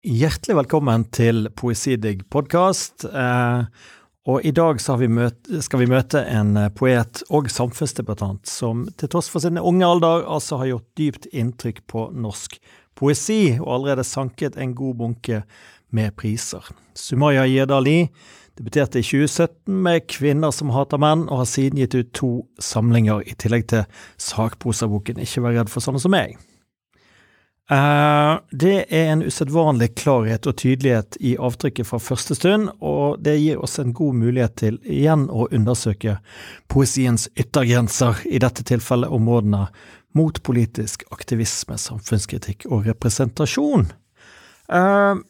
Hjertelig velkommen til Poesidigg podkast. Eh, og i dag vi møte, skal vi møte en eh, poet og samfunnsdebattant som til tross for sin unge alder altså har gjort dypt inntrykk på norsk poesi, og allerede sanket en god bunke med priser. Sumaya Jedali debuterte i 2017 med 'Kvinner som hater menn', og har siden gitt ut to samlinger, i tillegg til sakprosaboken 'Ikke vær redd for sånne som meg'. Uh, det er en usedvanlig klarhet og tydelighet i avtrykket fra første stund, og det gir oss en god mulighet til igjen å undersøke poesiens yttergrenser, i dette tilfellet områdene mot politisk aktivisme, samfunnskritikk og representasjon. Uh,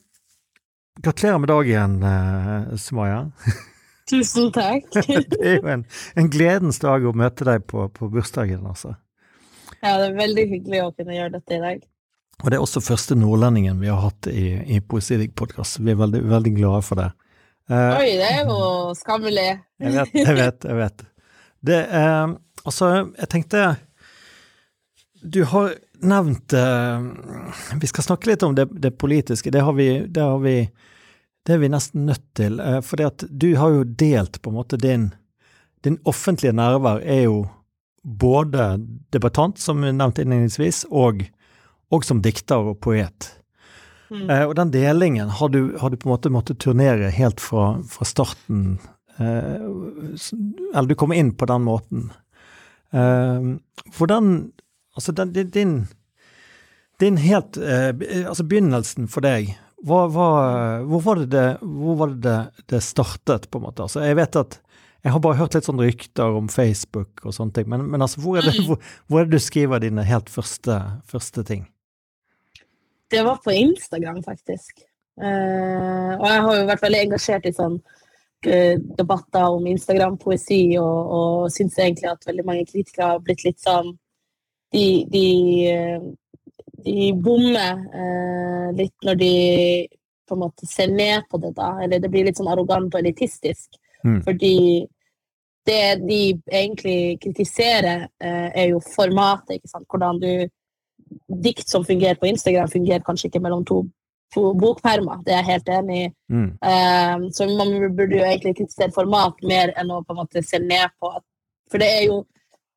gratulerer med dagen, uh, Sumaya. Tusen takk. det er jo en, en, gledens dag å møte deg på, på bursdagen, altså. Ja, det er veldig hyggelig å kunne gjøre dette i dag. Og det er også første nordlendingen vi har hatt i, i Poesidig-podkast. Vi er veldig, veldig, glade for det. Eh, Oi, det er jo skammelig. jeg vet, jeg vet. jeg vet. Det eh, Altså, jeg tenkte Du har nevnt eh, Vi skal snakke litt om det, det politiske. Det har, vi, det har vi det er vi nesten nødt til. Uh, for du har jo delt på en måte din Din offentlige nærvær er jo både debattant, som nevnt innledningsvis, og og som dikter og poet. Mm. Eh, og den delingen har du, har du, på en måte måttet turnere helt fra, fra starten eh, Eller du kommer inn på den måten. Eh, hvordan Altså, den, din, din helt eh, Altså, begynnelsen for deg hva, hva, hvor var det det, hvor var det, det startet, på en måte? Altså, jeg vet at jeg har bare hørt litt sånn rykter om Facebook og sånne ting, men, men altså, hvor er, det, mm. hvor, hvor er det du skriver dine helt første, første ting? Det var på Instagram, faktisk. Uh, og jeg har jo vært veldig engasjert i sånn uh, debatter om Instagram-poesi, og, og syns egentlig at veldig mange kritikere har blitt litt sånn De, de, uh, de bommer litt når de på en måte ser ned på det, da. Eller det blir litt sånn arrogant og elitistisk. Mm. Fordi det de egentlig kritiserer, er jo formatet, ikke sant. Hvordan du dikt som fungerer på Instagram, fungerer kanskje ikke mellom to, to bokpermer. Det er jeg helt enig i. Mm. Um, så man burde jo egentlig kritisere format mer enn å på en måte se ned på For det er jo,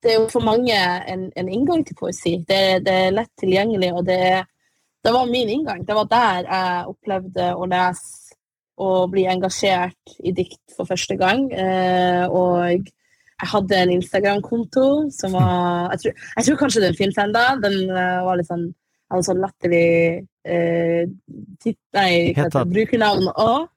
det er jo for mange en, en inngang til poesi. Det, det, er lett tilgjengelig, og det, det var min inngang. Det var der jeg opplevde å lese og bli engasjert i dikt for første gang. Uh, og jeg hadde en Instagram-konto som var jeg tror, jeg tror, kanskje den finnes ennå. Den var litt sånn hadde sånn latterlig uh, titt, Nei, brukernavn òg.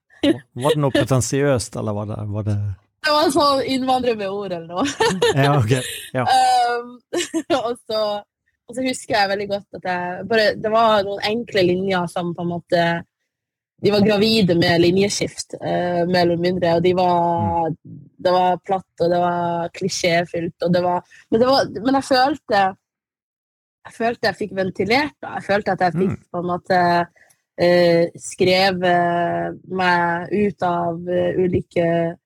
var det noe pretensiøst, eller var det, var det Det var sånn innvandrer med ord eller noe. ja, ok. Ja. Um, og, så, og, så, husker jeg veldig godt at jeg bare Det var noen enkle linjer som på en måte de var gravide med linjeskift, eh, mer eller mindre. Og de var Det var platt, og det var klisjéfylt, og det var Men, det var, men jeg følte Jeg følte jeg fikk ventilert. Jeg følte at jeg fikk mm. på en måte eh, skrevet meg ut av uh, ulike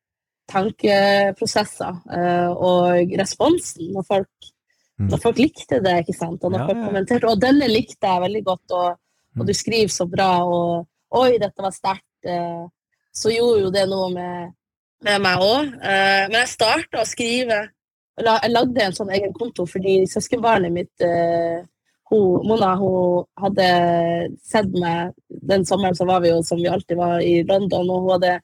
tankeprosesser. Uh, og responsen når folk, mm. når folk likte det, ikke sant, og når ja, folk kommenterte. Og denne likte jeg veldig godt, og, og du skriver så bra. og Oi, dette var sterkt. Eh, så gjorde jo det noe med, med meg òg. Eh, men jeg starta å skrive. Jeg lagde en sånn egen konto fordi søskenbarnet mitt eh, hun, Mona hun hadde sett meg Den sommeren så var vi jo som vi alltid var i London, og hun hadde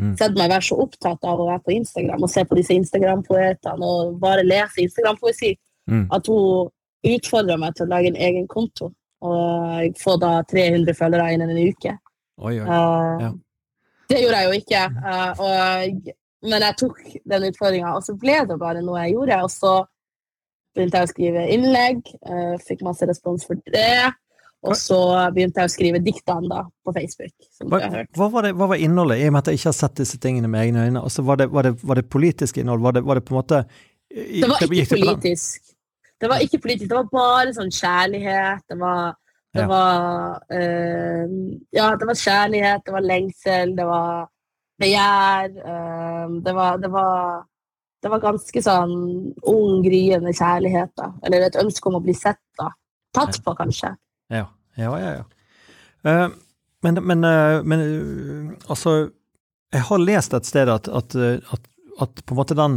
mm. sett meg være så opptatt av å være på Instagram og se på disse Instagram-poetene og bare lese Instagram-poesi mm. at hun utfordra meg til å lage en egen konto og få da 300 følgere innen en uke. Oi, oi. Uh, ja. Det gjorde jeg jo ikke. Uh, og, men jeg tok den utfordringa, og så ble det bare noe jeg gjorde. Og så begynte jeg å skrive innlegg, uh, fikk masse respons for det. Og så begynte jeg å skrive diktene da, på Facebook. Hva, hva, var det, hva, var innholdet, i og med at jeg ikke har sett disse tingene med egne øyne? Altså, var, det, var, var det politisk innhold? Var det, var det på en måte Det var ikke politisk. Det var ikke politisk, det var bare sånn kjærlighet. Det var det ja. var uh, Ja, det var kjærlighet, det var lengsel, det var begjær. Uh, det, var, det, var, det var ganske sånn ung, gryende kjærlighet, da. Eller et ønske om å bli sett, da. Tatt på, kanskje. Ja, ja, ja. ja. Uh, Men, men, men, altså Jeg har lest et sted at, at, at, at på en måte den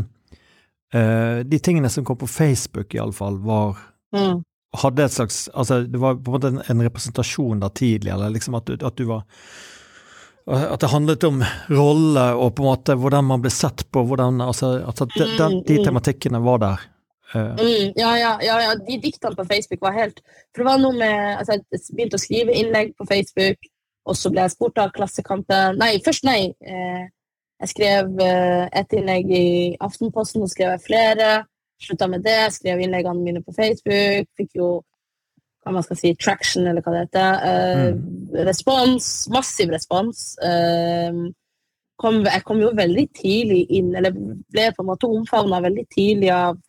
De tingene som kom på Facebook, iallfall, var mm. Hadde et slags Altså, det var på en måte en, en representasjon der tidlig, eller liksom at at du var at det handlet om rolle og på en måte hvordan man ble sett på, hvordan, altså, at de, de, de, mm, tematikkene var der. Uh. Mm, ja, ja, ja, ja, de diktene på Facebook var helt For det var noe med altså, Jeg begynte å skrive innlegg på Facebook, og så ble jeg spurt av Klassekampen Nei, først nei. Eh, jeg skrev eh, et innlegg i Aftenposten, og skrev jeg flere. Slutta med det, skrev innleggene mine på Facebook. Fikk jo hva man skal si, traction, eller hva det heter. Eh, mm. Respons. Massiv respons. Eh, kom, jeg kom jo veldig tidlig inn, eller ble på en måte omfavna veldig tidlig av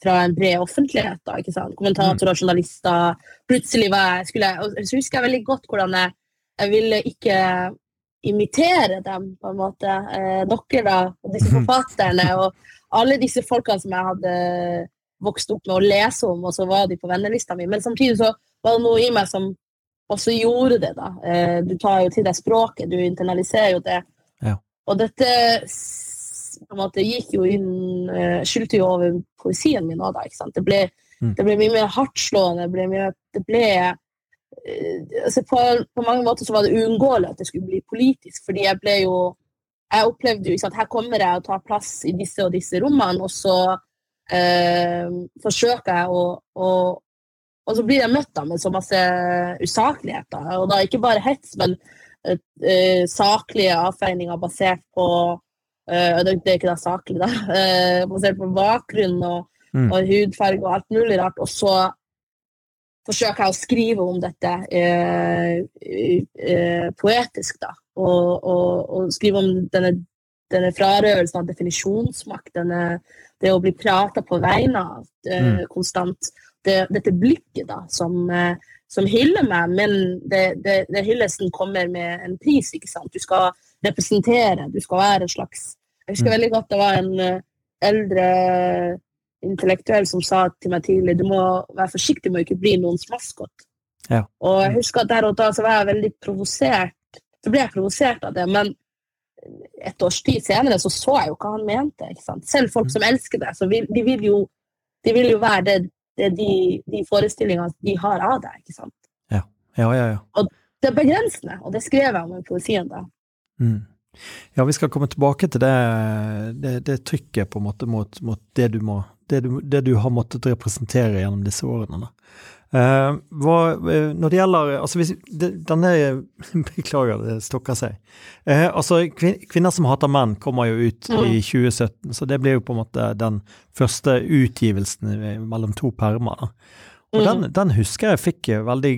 fra en bred offentlighet. da, ikke sant? Kommentatorer, mm. journalister. Plutselig var jeg, skulle jeg, så husker jeg veldig godt hvordan jeg, jeg ville ikke imitere dem, på en måte. Eh, dere, da, og disse forfatterne, og alle disse folkene som jeg hadde vokst opp med å lese om, og så var de på vennelista mi. Men samtidig så var det noe i meg som også gjorde det, da. Eh, du tar jo til deg språket, du internaliserer jo det. Ja. Og dette på en måte gikk jo inn uh, Skyldte jo over poesien min òg, da. ikke sant? Det ble, mm. det ble, mye mer hardtslående. Det ble, mye, det ble uh, altså på, på, mange måter så var det uunngåelig at det skulle bli politisk, fordi jeg ble jo Jeg opplevde jo sant, Her kommer jeg og tar plass i disse og disse rommene, og så eh, forsøker jeg å, å og så blir jeg møtt da med så masse usakligheter. Og da ikke bare hets, men uh, saklige avfeininger basert på Uh, det, er ikke da saklig, da. Basert på bakgrunn og, mm. og, hudfarge og alt mulig rart. Og så forsøker jeg å skrive om dette poetisk, da. Og, og, og, skrive om denne, denne frarøvelsen av definisjonsmakt. Denne, det å bli prata på vegne av mm. konstant. Det, dette blikket da, som, som hyller meg, men det, det, det hyllesten kommer med en pris. ikke sant? Du skal representere, du skal være en slags jeg husker mm. veldig godt det var en eh, eldre intellektuell som sa til meg tidlig du må være forsiktig med å ikke bli noens maskot. Ja. Og jeg husker at der og da så var jeg veldig provosert. Så ble jeg provosert av det, men et års tid senere så så jeg jo hva han mente. ikke sant? Selv folk mm. som elsker det, så vil, de, vil jo, de vil jo være det, det de, de forestillingene de har av deg. ikke sant? Ja, ja, ja. ja. Og det er begrensende, og det skrev jeg om i poesien da. Mm. Ja, vi skal komme tilbake til det, det, det trykket på en måte mot, mot det, du må, det, du, det, du har måttet representere gjennom disse årene. Uh, hva, uh, når det gjelder altså hvis, Denne Beklager, det stokker seg. Uh, altså, kvin, Kvinner som hater menn kommer jo ut mm. i 2017, så det blir jo på en måte den første utgivelsen mellom to permer. Og mm. den, den, husker jeg fikk veldig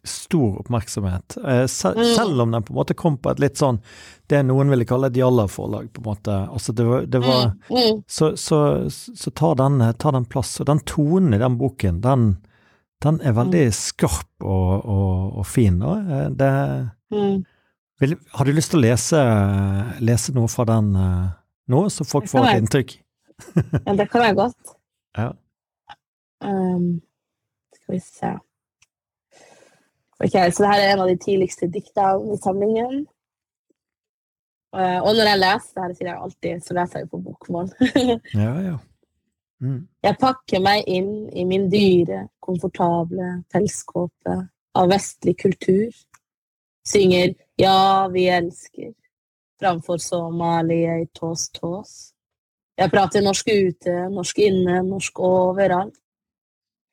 stor oppmerksomhet. uh, sel mm. Selv om den på en måte kom på et litt sånn det noen ville kalle et jallarforlag, på en måte. Altså det var, det var mm. Mm. Så, så, så tar, den, tar, den, plass. Og den tonen i den boken, den, den er veldig skarp og, og, og fin. Da. det, mm. vil, har du lyst til å lese, lese noe fra den uh, nå, så folk får et inntrykk? ja, det kan jeg godt. Ja. Um, skal vi se Ok, Så dette er en av de tidligste diktene i samlingen. Uh, og når jeg leser det her, sier jeg alltid, så leser jeg jo på bokmål. ja, ja. Mm. Jeg pakker meg inn i min dyre, komfortable pelskåpe av vestlig kultur. Synger 'Ja, vi elsker' framfor så i jeg tås-tås. Jeg prater norsk ute, norsk inne, norsk overalt.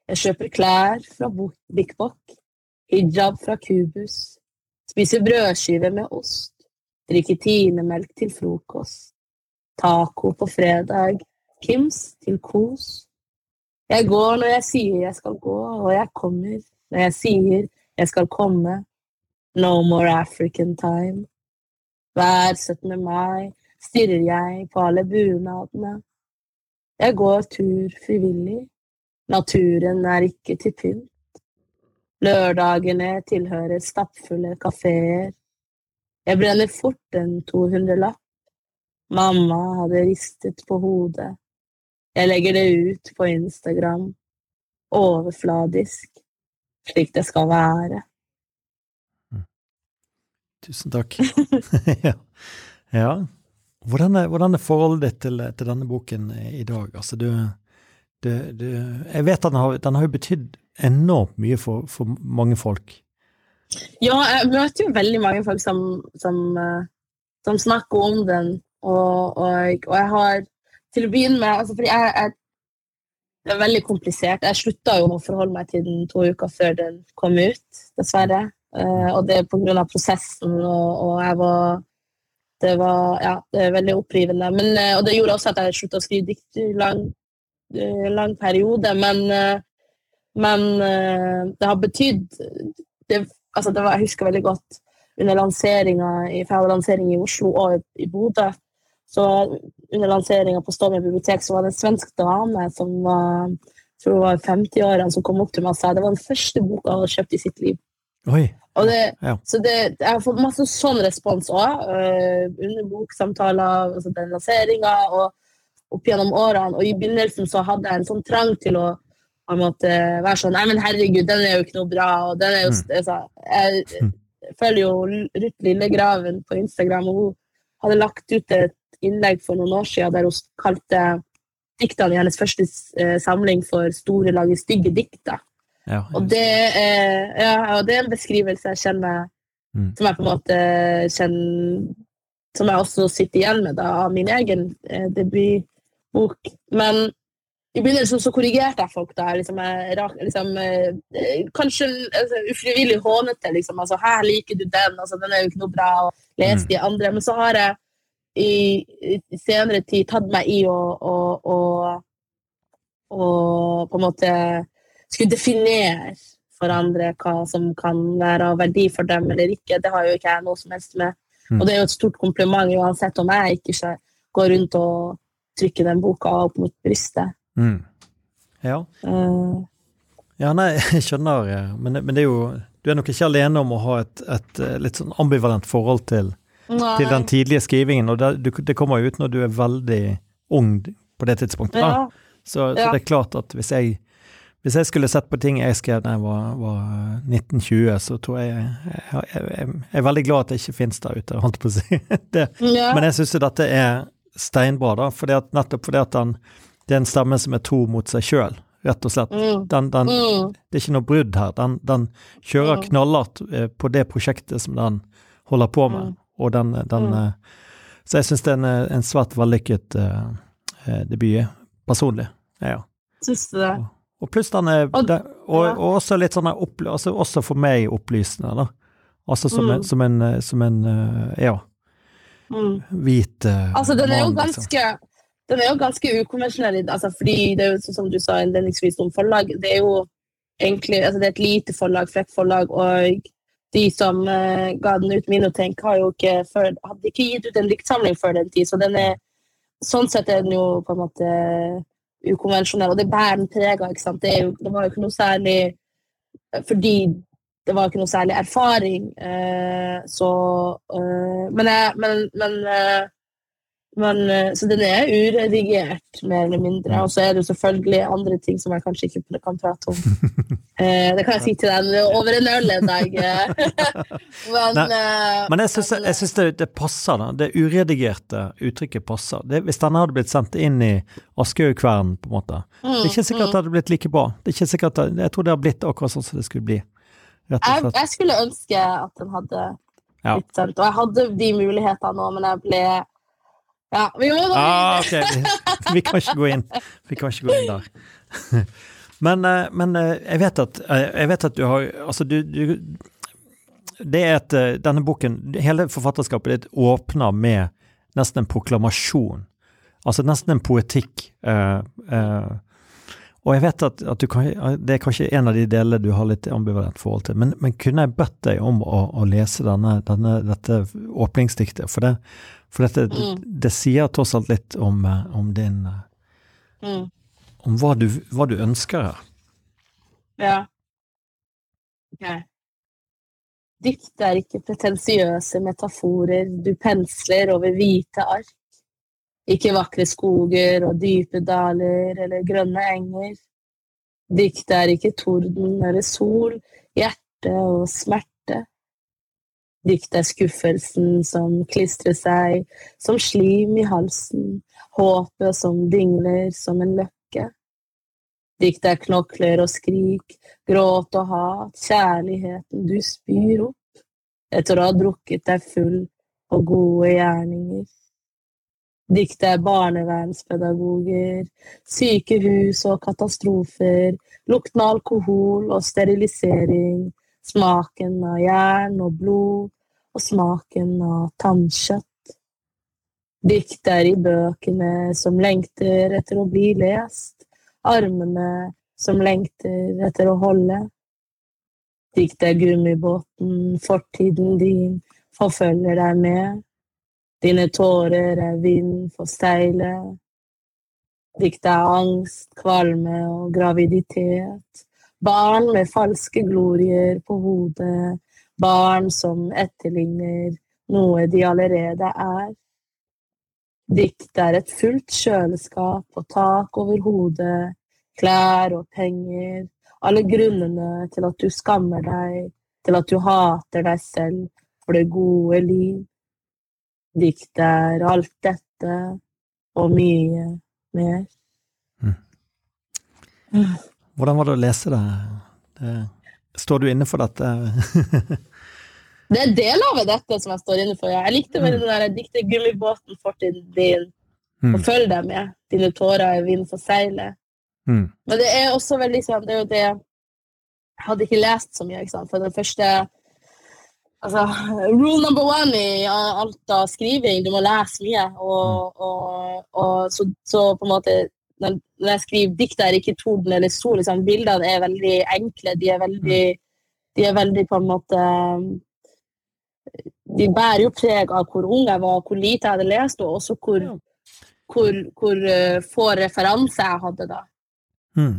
Jeg kjøper klær fra Bik Bok hijab fra kubus, spiser brødskive med ost, drikker tinemelk til frokost, taco på fredag, Kims til kos. Jeg går når jeg sier jeg skal gå, og jeg kommer når jeg sier jeg skal komme. No more African time. Hver 17. mai stirrer jeg på alle bunadene. Jeg går tur frivillig. Naturen er ikke til pynt. Lørdagene tilhører stappfulle kafeer. Jeg brenner fort en 200-lapp. Mamma hadde ristet på hodet. Jeg legger det ut på Instagram. Overfladisk, slik det skal være. Tusen takk. ja. ja. Hvordan, er, hvordan er, forholdet ditt til, til, denne boken i dag? Altså, du, du, du Jeg vet at den har, den har betydd enormt mye for, for, mange folk. Ja, jeg møter jo veldig mange folk som, som, eh, som snakker om den, og, og, og, jeg har til å begynne med altså fordi jeg, jeg, Det er veldig komplisert. Jeg slutta jo å forholde meg til den to uker før den kom ut, dessverre. Uh, og det er på grunn av prosessen, og, og jeg var det var ja, det er veldig opprivende. Men, uh, og det gjorde også at jeg slutta å skrive dikt i lang, uh, lang periode. Men, men det har betydd det, altså det var, Jeg husker veldig godt under lanseringa i, lansering i Oslo og i Bodø så under lanseringa på Stovner bibliotek så var det en svensk dame som var jeg tror det var 50-årene som kom opp til meg og sa det var den første boka hun hadde kjøpt i sitt liv. Det, ja. Så det, jeg har fått masse sånn respons òg, eh, under boksamtaler, altså den lanseringa og opp gjennom årene. Og i begynnelsen så hadde jeg en sånn trang til å måtte være sånn Nei, men herregud, den er jo ikke noe bra. og den er jo, mm. altså, Jeg, jeg følger jo Ruth Lillegraven på Instagram, og hun hadde lagt ut et innlegg for noen år siden der hun kalte diktene i hennes første eh, samling for 'Store, lange, stygge dikter'. Ja, og, det er, ja, og det er en beskrivelse jeg kjenner mm. Som jeg på en måte kjenner Som jeg også sitter igjen med da, av min egen eh, debutbok. Men i begynnelsen så korrigerte jeg folk. da, liksom, liksom eh, Kanskje altså, ufrivillig hånete. liksom, altså, 'Her liker du den', altså, 'den er jo ikke noe bra', og les mm. de andre. Men så har jeg i, i senere tid tatt meg i å, å, å, å på en måte skulle definere for andre hva som kan være av verdi for dem eller ikke. Det har jo ikke jeg noe som helst med. Mm. Og det er jo et stort kompliment uansett om jeg ikke går rundt og trykker den boka opp mot brystet. Mm. Ja. Uh, ja, nei, jeg skjønner, men, men, det er jo Du er nok ikke alene om å ha et, et litt sånn ambivalent forhold til Nei. til den tidlige skrivingen. Og det, det, kommer jo ut når du er veldig ung på det tidspunktet. Ja. Så, så, det er klart at hvis jeg, hvis jeg skulle sett på ting jeg skrev da jeg var, var 1920, så tror jeg jeg, jeg jeg, er veldig glad at det ikke finnes der ute, holdt på å si. Det. Men jeg syns dette er steinbra, da, fordi at, nettopp fordi at den, det er en stemme som er tro mot seg sjøl, rett og slett. Mm. Den, den, mm. Det er ikke noe brudd her. Den, den kjører mm. knallhardt eh, på det prosjektet som den holder på med. Mm. Og den, den mm. Eh, så jeg syns det er en, en svært vellykket uh, debut, personlig. Ja. Syns du det? Og, og pluss den er og, det, og, ja. og, også litt sånn altså Også for meg opplysende, da. Altså som, mm. en, som en, som en ja. Mm. Hvit uh, Altså, den er jo liksom. ganske den er jo ganske ukonvensjonell, altså, fordi det er jo sånn som du sa innledningsvis om forlag. Det er jo egentlig altså, det er et lite forlag, frekt forlag, og de som uh, ga den ut Minotenk, jo ikke før, hadde ikke gitt ut en diktsamling før den tid. Så den er, sånn sett er den jo på en måte ukonvensjonell, og det bærer den prega. Det, det var jo ikke noe særlig Fordi det var ikke noe særlig erfaring, uh, så Men, jeg, men, men men, eh, så den er uredigert, mer eller mindre. Og så er det selvfølgelig andre ting som jeg kanskje ikke kan prate om. Eh, det kan jeg si til deg over en øl en dag. men, Nei, men jeg syns, det, det, passer, da. Det uredigerte uttrykket passer. Det, hvis denne hadde blitt sendt inn i Aschehougkvernen, på en måte Det er ikke sikkert at det hadde blitt like bra. Det er ikke sikkert, Jeg tror det har blitt akkurat sånn som det skulle bli. Jeg, jeg, skulle ønske at den hadde blitt sendt, og jeg hadde de mulighetene nå, men jeg ble ja, vi må gå! Ah, okay. vi, kan ikke gå inn. Vi kan ikke gå inn der. Men, eh, men eh, jeg, vet at, eh, jeg, vet at, du har Altså, du, du Det er et Denne boken, hele forfatterskapet ditt åpner med nesten en proklamasjon. Altså nesten en poetikk. Uh, uh, og jeg vet at, at, du kan, det er kanskje en av de delene du har litt ambivalent forhold til, men, men kunne jeg bedt deg om å, å lese denne, denne, dette åpningsdiktet? For, det, for dette, mm. det, det, sier tross alt litt om, eh, om din eh, mm. Om hva du, hva du, ønsker her. Ja. Ok. Dikt er ikke pretensiøse metaforer du pensler over hvite ark. Ikke vakre skoger og dype daler eller grønne enger. Dikt er ikke torden eller sol, hjerte og smerte. Dikt er skuffelsen som klistrer seg som slim i halsen, håpet som dingler som en løkke. Dikt er knokler og skrik, gråt og hat, kjærligheten du spyr opp etter å ha drukket deg full på gode gjerninger. Dikt er barnevernspedagoger, sykehus og katastrofer, lukten av alkohol og sterilisering, smaken av jern og blod og smaken av tannkjøtt. Dikt er i bøkene som lengter etter å bli lest, armene som lengter etter å holde. Dikt er gummibåten fortiden din forfølger deg med. Dine tårer er vind for steilet. Dikt er angst, kvalme og graviditet. Barn med falske glorier på hodet. Barn som etterligner noe de allerede er. Dikt er et fullt kjøleskap og tak over hodet, klær og penger, alle grunnene til at du skammer deg, til at du hater deg selv for det gode liv. Dikt er alt dette og mye mer. Mm. Hvordan var det å lese det? det står du inne for dette? det er deler av dette som jeg står inne for. Ja. Jeg likte med mm. den der diktet 'Gummibåten fortiden din'. Mm. Og følg deg med. Dine tårer er vind for seilet. Mm. Men det er også veldig sånn Det er jo det Jeg hadde ikke lest så mye, ikke sant? for den første Altså, rule number one i alt av skriving, du må lese mye. Og, mm. og, og så, så, på en måte når jeg skriver dikt, er ikke torden eller sol. Liksom, bildene er veldig enkle. De er veldig, de er veldig på en måte De bærer jo preg av hvor ung jeg var, hvor lite jeg hadde lest, og også hvor, hvor, hvor uh, få referanser jeg hadde da. Mm.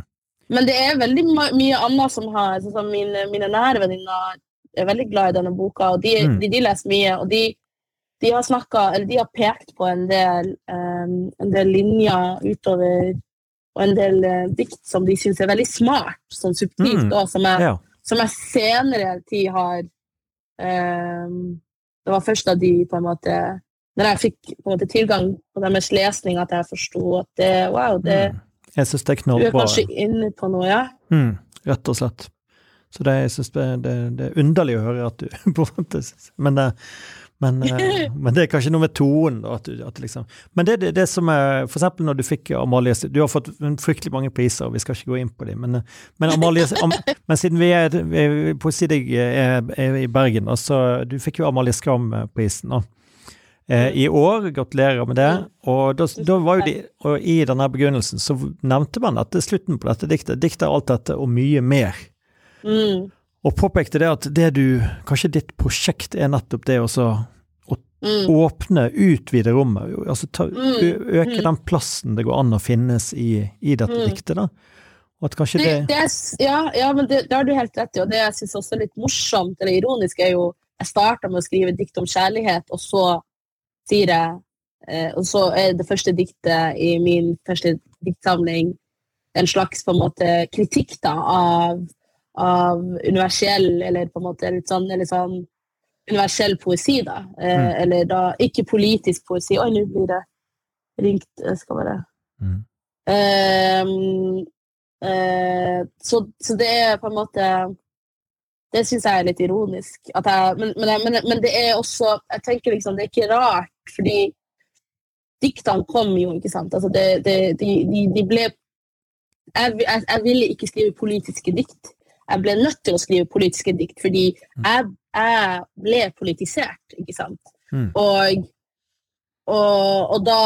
Men det er veldig mye annet som har sånn som Mine, mine nære venninner er veldig glad i denne boka, og de, mm. de, de leser mye. og de, de har snakket, eller de har pekt på en del, um, en del linjer utover og en del uh, dikt som de syns er veldig smart, sånn subtilt, mm. og som jeg, ja. som jeg senere tid har um, Det var først da de på en måte Når jeg fikk på en måte tilgang på deres lesning, at jeg forsto at det Wow, det mm. Jeg syns det er knallbra. Du er kanskje inne på noe, ja? Mm, rett og slett. Så det, jeg synes det, det, det, er underlig å høre at du på en måte Men, det, men, eh, men det er kanskje noe med tonen. At at liksom. Men det det, det, som er For eksempel når du fikk Amalie Du har fått fryktelig mange priser, og vi skal ikke gå inn på dem, men, men Amalie Am, Men siden vi er, Poesidigg er, er, i Bergen, så du fikk jo Amalie Skram-prisen. eh, i år. Gratulerer med det. Og, da, da var jo de, og i denne begrunnelsen så nevnte man at det slutten på dette diktet Diktet er alt dette og mye mer. Mm. Og påpekte det at det du Kanskje ditt prosjekt er nettopp det også å mm. åpne, utvide rommet. Altså ta, mm. øke mm. den plassen det går an å finnes i, i dette mm. diktet, da. Det, det, det Ja, ja, men det, har du helt rett i. Og det jeg syns også er litt morsomt eller ironisk, er jo Jeg starta med å skrive dikt om kjærlighet, og så sier jeg eh, Og så er det første diktet i min første diktsamling en slags på en måte kritikk da, av av universell, eller på en måte litt sånn, eller sånn universell poesi, da. Eh, mm. Eller da ikke politisk poesi. Oi, nå blir det ringt. Jeg skal bare mm. eh, eh, så, så, det er på en måte Det syns jeg er litt ironisk. Jeg, men, men, men, men, det er også Jeg tenker liksom, det er ikke rart, fordi diktene kom jo, ikke sant. Altså det, det, de, de, de, ble jeg, jeg, jeg ville ikke skrive politiske dikt jeg ble nødt til å skrive politiske dikt fordi mm. jeg, jeg ble politisert, ikke sant. Mm. Og, og, og da,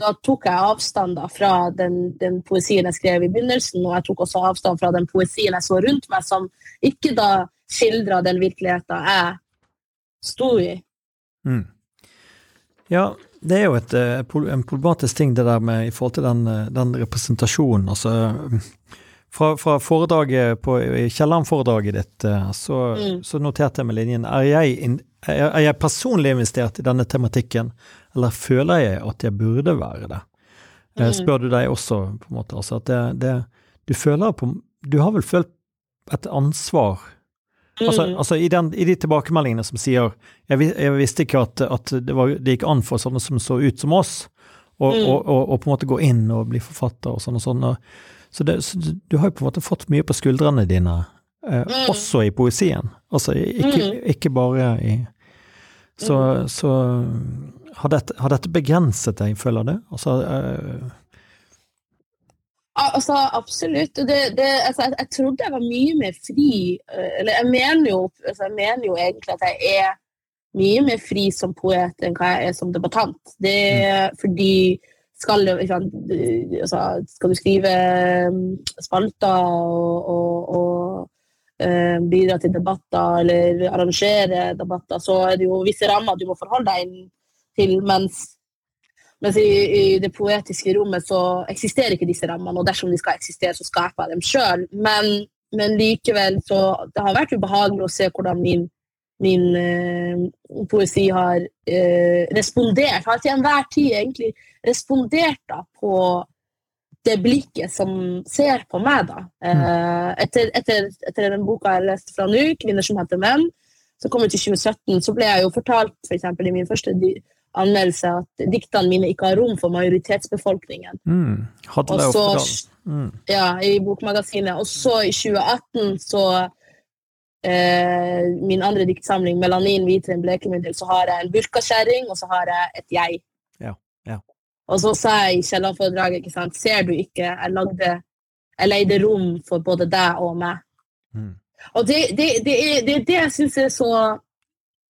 da, tok jeg avstand da, fra den, den, poesien jeg skrev i begynnelsen, og jeg tok også avstand fra den poesien jeg så rundt meg, som ikke da skildra den virkeligheten jeg sto i. Mm. Ja, det er jo et, eh, en problematisk ting det der med i forhold til den, eh, den representasjonen. altså fra, fra foredraget på Kielland-foredraget ditt, eh, så, mm. så, noterte jeg med linjen er jeg, in, er jeg, personlig investert i denne tematikken, eller føler jeg at jeg burde være det? Eh, mm. Spør du deg også, på en måte. Altså at det, det, du føler på Du har vel følt et ansvar Altså, Mm. altså i, den, i de tilbakemeldingene som sier Jeg, jeg visste ikke at, at det, var, det gikk an for sånne som så ut som oss, og, Mm. og, og, og på en måte gå inn og bli forfatter og sånn og sånn. og- Så, det, så du, har jo på en måte fått mye på skuldrene dine, eh, Mm. også i poesien. Altså ikke, Mm. ikke bare i Så, så har, dette, har dette begrenset deg, føler du? Altså eh, Altså, absolutt. Det, det, altså, jeg, jeg trodde jeg var mye mer fri. eh, Eller jeg mener, jo, altså, jeg mener jo egentlig at jeg er mye mer fri som poet enn hva jeg er som debattant. Det er fordi skal, altså, skal du skrive mm, spalter og, og, og eh, bidra til debatter eller arrangere debatter, så er det jo visse rammer du må forholde deg til. mens mens i, i det poetiske rommet så eksisterer ikke disse rammene, og dersom de skal eksistere, så skaper jeg dem sjøl. Men, men likevel så Det har vært ubehagelig å se hvordan min, min eh, poesi har eh, respondert, har til enhver tid egentlig respondert da på det blikket som ser på meg, da. Eh, etter, etter, etter den boka jeg leste fra nå, 'Kvinner som heter menn', som kom ut i 2017, så ble jeg jo fortalt for eksempel, i min første anmeldelse at diktene mine ikke har rom for majoritetsbefolkningen. mm, Hadde det så, ofte mm, ja, i Bokmagasinet. Og så i 2018 så Min andre diktsamling, 'Melanin hvitvin, blekemiddel', så har jeg en burkakjerring, og så har jeg et jeg. Ja, ja. Og så sa jeg i Kielland-foredraget, ikke sant, ser du ikke, jeg lagde Jeg leide rom for både deg og meg. mm, Og det, det, det, er, det er det jeg syns er så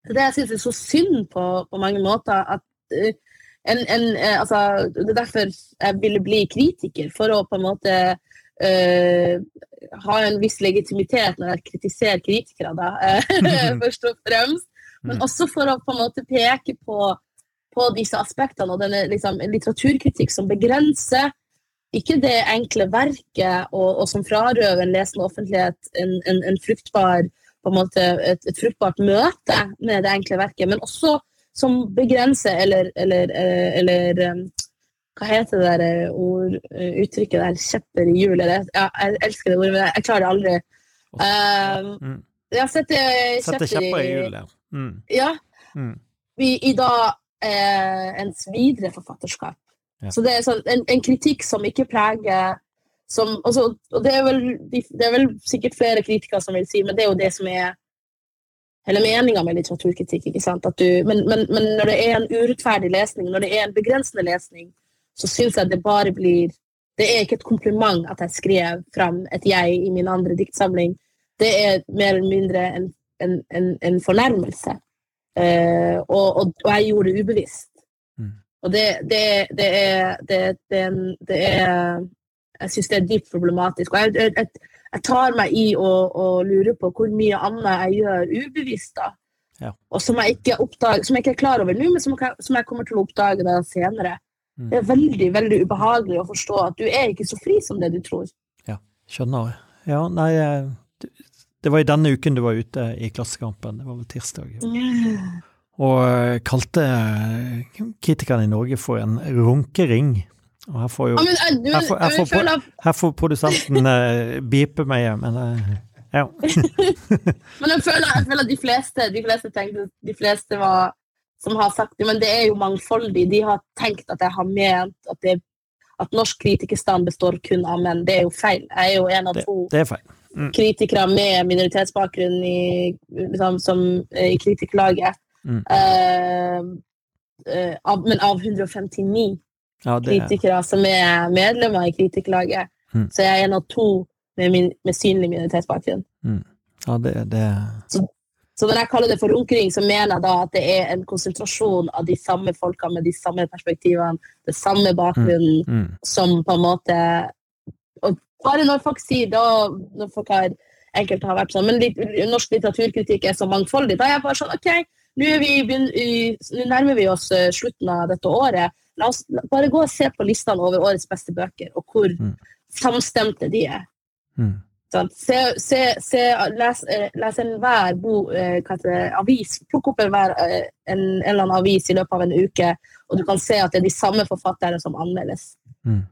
det jeg synes er så synd på, på mange måter. At eh, en, en, eh, altså, det er derfor jeg ville bli kritiker, for å på en måte eh, ha en viss legitimitet når jeg kritiserer kritikere, da, eh, først og fremst. Men Mm. også for å på en måte peke på, på disse aspektene og denne liksom, litteraturkritikk som begrenser ikke det enkle verket, og, og som frarøver en lesende offentlighet en, en, en fruktbar på en måte et, et fruktbart møte med det enkle verket, men også som begrenser eller, eller, eller, eller eh, Hva heter det der eh, ord, eh, uttrykket der? Kjepper i hjulet? Ja, jeg elsker det ordet, men jeg klarer det aldri. Uh, mm. jeg har sett eh, Sette kjepper i hjulet. Mm, Ja, mm, i, i da eh, ens videre forfatterskap. Ja. Så det er sånn, en, en kritikk som ikke preger som, altså, Og det er, vel, det er vel sikkert flere kritikere som vil si, men det er jo det som er hele meninga med litteraturkritikk. ikke sant? Du, men, men, men når det er en urettferdig lesning, når det er en begrensende lesning, så syns jeg det bare blir Det er ikke et kompliment at jeg skrev fram et jeg i min andre diktsamling. Det er mer eller mindre en, en, en, en fornærmelse. Uh, og, og, og jeg gjorde det ubevisst. Mm. Og det, det, det er det, det, er det Jeg syns det er dypt problematisk. Og jeg, jeg, jeg, jeg tar meg i å, å lure på hvor mye annet jeg gjør ubevisst, da. Ja. Og som jeg, ikke oppdager, som jeg ikke er klar over nå, men som jeg, som jeg kommer til å oppdage det senere. Mm. Det er veldig veldig ubehagelig å forstå at du er ikke så fri som det du tror. Skjønner. Ja, nei eh, det- Det var i denne uken du var ute i Klassekampen, det var vel tirsdag. Og eh, kalte eh, kritikerne i Norge for en runkering. Og her får jo Ja, men, jeg, du, Jeg får- Her får produsenten bipe meg, men ja. Men jeg føler, jeg føler at de fleste, de fleste tenkte De fleste var, som har sagt det, men det er jo mangfoldig. De har tenkt at jeg har ment at, det, at norsk kritikerstand består kun av menn. Det er jo feil. Jeg er jo en av Det, to det feil. kritikere med minoritetsbakgrunn i, liksom, som, eh, i kritikerlaget. Mm. Uh, uh, av, men av 159 Ja, er kritikere som er medlemmer i kritikerlaget, Mm. så jeg er en av to med, min, med synlig minoritetsbakgrunn. Ja, det, det Så når jeg kaller det for runkering, så mener jeg da at det er en konsentrasjon av de samme folka med de samme perspektivene, det samme bakgrunnen, mm, som på en måte Og bare når folk sier da, når folk har enkelte har vært sånn, men litt, norsk litteraturkritikk er så mangfoldig, da er jeg bare sånn OK, nå, er nærmer vi oss eh, slutten av dette året. La oss bare gå og se på listene over årets beste bøker, og hvor Mm. samstemte de er. mm, Sant? Se, se, se, les, eh, les enhver eh, avis. Plukk opp enhver, eh, en, en eller annen avis i løpet av en uke, og du kan se at det er de samme forfatterne som anmeldes. mm.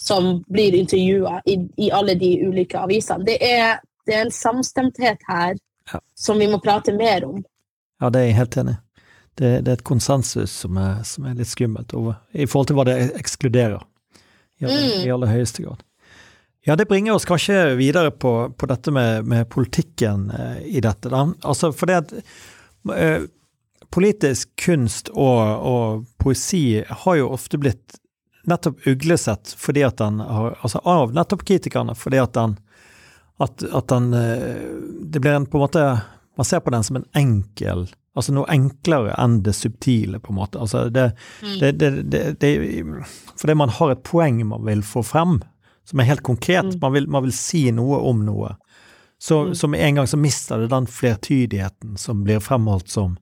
Som blir intervjua i, i alle de ulike avisene. Det er, det er en samstemthet her Ja. som vi må prate mer om. Ja, det er jeg helt enig i. Det, det, er et konsensus som er, som er litt skummelt over, i forhold til hva det ekskluderer. I Mm. i aller høyeste grad. Ja, det bringer oss kanskje videre på, på dette med, med politikken eh, i dette. Da. Altså, for det at eh, politisk kunst og, og poesi har jo ofte blitt nettopp uglesett fordi at den har, altså av nettopp kritikerne, fordi at den at, at den eh, Det blir en på en måte Man ser på den som en enkel Altså noe enklere enn det subtile, på en måte. Altså det, Mm. det, det, det, det Fordi man har et poeng man vil få frem, som er helt konkret. Mm. Man, vil, man vil si noe om noe. Så, Mm. så med en gang så mister det den flertydigheten som blir fremholdt som,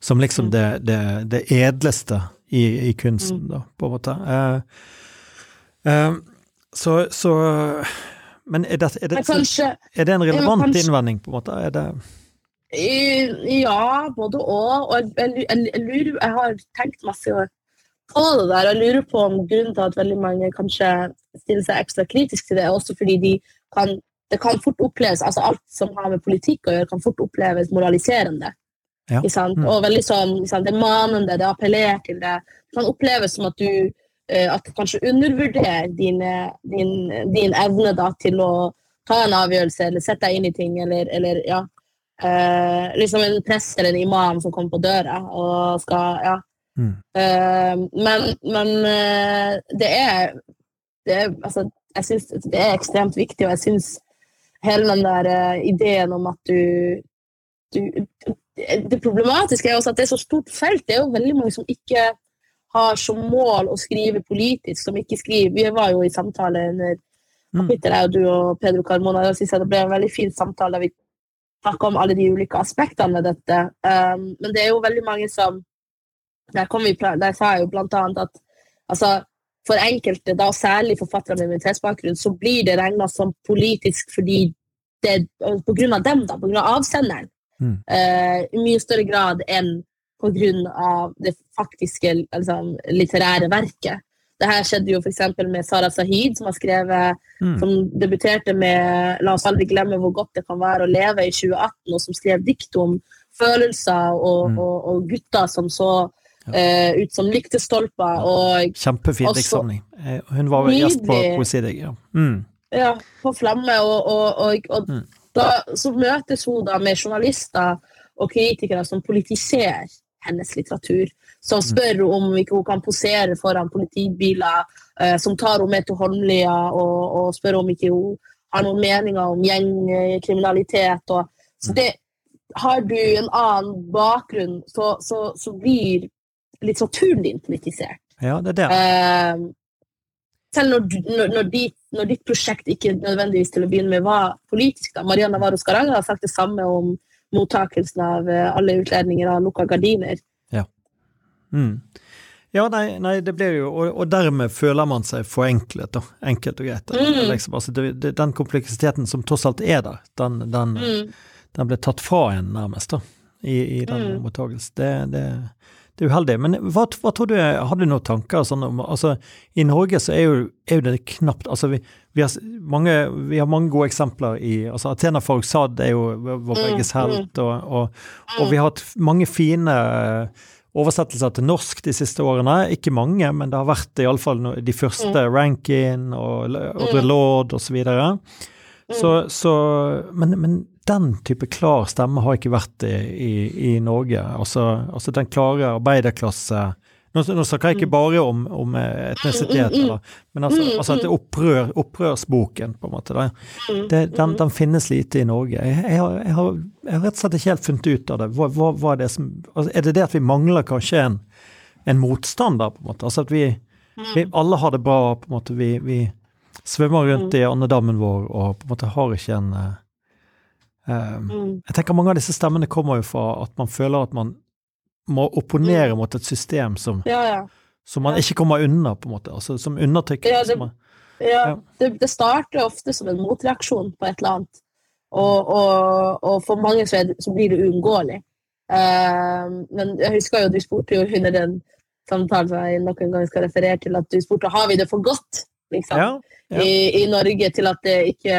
som liksom Mm. det, det, det edleste i, i kunsten, Mm. da, på en måte. Uh, uh, så, så Men er det, er, det, Men kanskje er det en relevant kanskje- innvending, på en måte? Er det Ja, både og. Og jeg, jeg, jeg, Jeg har tenkt masse på det der. og Jeg lurer på om grunnen til at veldig mange kanskje stiller seg ekstra kritisk til det, er også fordi de kan det kan fort oppleves, altså Alt som har med politikk å gjøre, kan fort oppleves moraliserende. Ja. Mm. Og veldig sånn? Det er manende, det appellerer til det. Det kan oppleves som at du eh, at du kanskje undervurderer dine, din, din evne da, til å ta en avgjørelse eller sette deg inn i ting. Eller, eller ja, eh, liksom en prest eller en imam som kommer på døra og skal ja. Mm. Eh, men men eh, det er, det er altså, Jeg syns det er ekstremt viktig, og jeg syns hele den der eh, ideen om at du, du Det problematiske er også at det er så stort felt. Det er jo veldig mange som ikke har som mål å skrive politisk, som ikke skriver Vi var jo i samtale under Mm. kapittelet, jeg og du og Pedro Carmona. og jeg det ble en veldig fin samtale der vi snakka om alle de ulike aspektene ved dette. Men det er jo veldig mange som Der, vi, der sa jeg jo blant annet at altså, for enkelte, da særlig forfattere med minoritetsbakgrunn, så blir det regna som politisk fordi det på grunn av dem, da, på grunn av avsenderen. Mm. uh, I mye større grad enn på grunn av det faktiske liksom, litterære verket. Det her skjedde jo f.eks. med Sara Sahid, som har skrevet Mm. som debuterte med 'La oss aldri glemme hvor godt det kan være å leve' i 2018, og som skrev dikt om følelser og, Mm. og, og gutter som så eh, ut som lyktestolper. Og Kjempefin diktsamling. Eh, Hun var nydelig. gjest på. Poesidig. Ja. Mm. ja, på flamme. Og, og, og, og Mm. da, så møtes hun da med journalister og kritikere som politiserer hennes litteratur. Som spør om ikke hun kan posere foran politibiler, eh, som tar henne med til Holmlia og, og spør om ikke hun har noen meninger om gjengkriminalitet. Og, så det, har du en annen bakgrunn, så, så, så blir litteraturen din politisert. ja, det er det. Eh, selv når, du, når, ditt, når ditt prosjekt ikke nødvendigvis til å begynne med var politisk. Da. Mariana Varo Skaranga har sagt det samme om mottakelsen av eh, alle utlendinger av lukka gardiner. Mm. Ja, nei, nei, det blir jo og, og dermed føler man seg forenklet, da. Enkelt og greit. Mm. Liksom, altså, det, det, den kompleksiteten som tross alt er der, den, den, Mm. den ble tatt fra en nærmest, da, i, i den Mm. mottagelsen. Det, det, det er uheldig. Men hva, hva tror du, har du noen tanker sånn om Altså, i Norge så er jo, er jo det knapt Altså, vi, vi, har mange, vi har mange gode eksempler i altså Athena Farrokhzad er jo vår Mm, begges helt, og, og, og Mm. vi har hatt mange fine eh, oversettelser til norsk de siste årene. Ikke mange, men det har vært iallfall de første Rankin og Audre Mm. Lorde osv. Så, videre. så, så men, men den type klar stemme har ikke vært i, i, i Norge. Altså, altså den klare arbeiderklasse Nå, nå snakker jeg ikke bare om, om etnisitet, Mm, mm, mm. eller, men altså, altså at opprør, opprørsboken, på en måte. Det, den, den finnes lite i Norge. Jeg, jeg, har, jeg, har, jeg har rett og slett ikke helt funnet ut av det. Hva, hva, hva er, det som, altså, er det det at vi mangler kanskje en, en motstander, på en måte? Altså at vi, vi alle har det bra, på en måte. Vi, vi svømmer rundt i andedammen vår og på en måte har ikke en eh. Jeg tenker mange av disse stemmene kommer jo fra at man føler at man må opponere mot et system som, Ja, ja. som man ikke kommer unna, på en måte. Altså som undertrykker. Ja, det- ja det, det starter ofte som en motreaksjon på et eller annet. Og, og, og for mange så, er det, så blir det uunngåelig. Uh, men jeg husker jo du spurte jo under den samtalen som jeg noen gang skal referere til, at du spurte har vi det for godt liksom, ja, ja. I, i Norge til at det ikke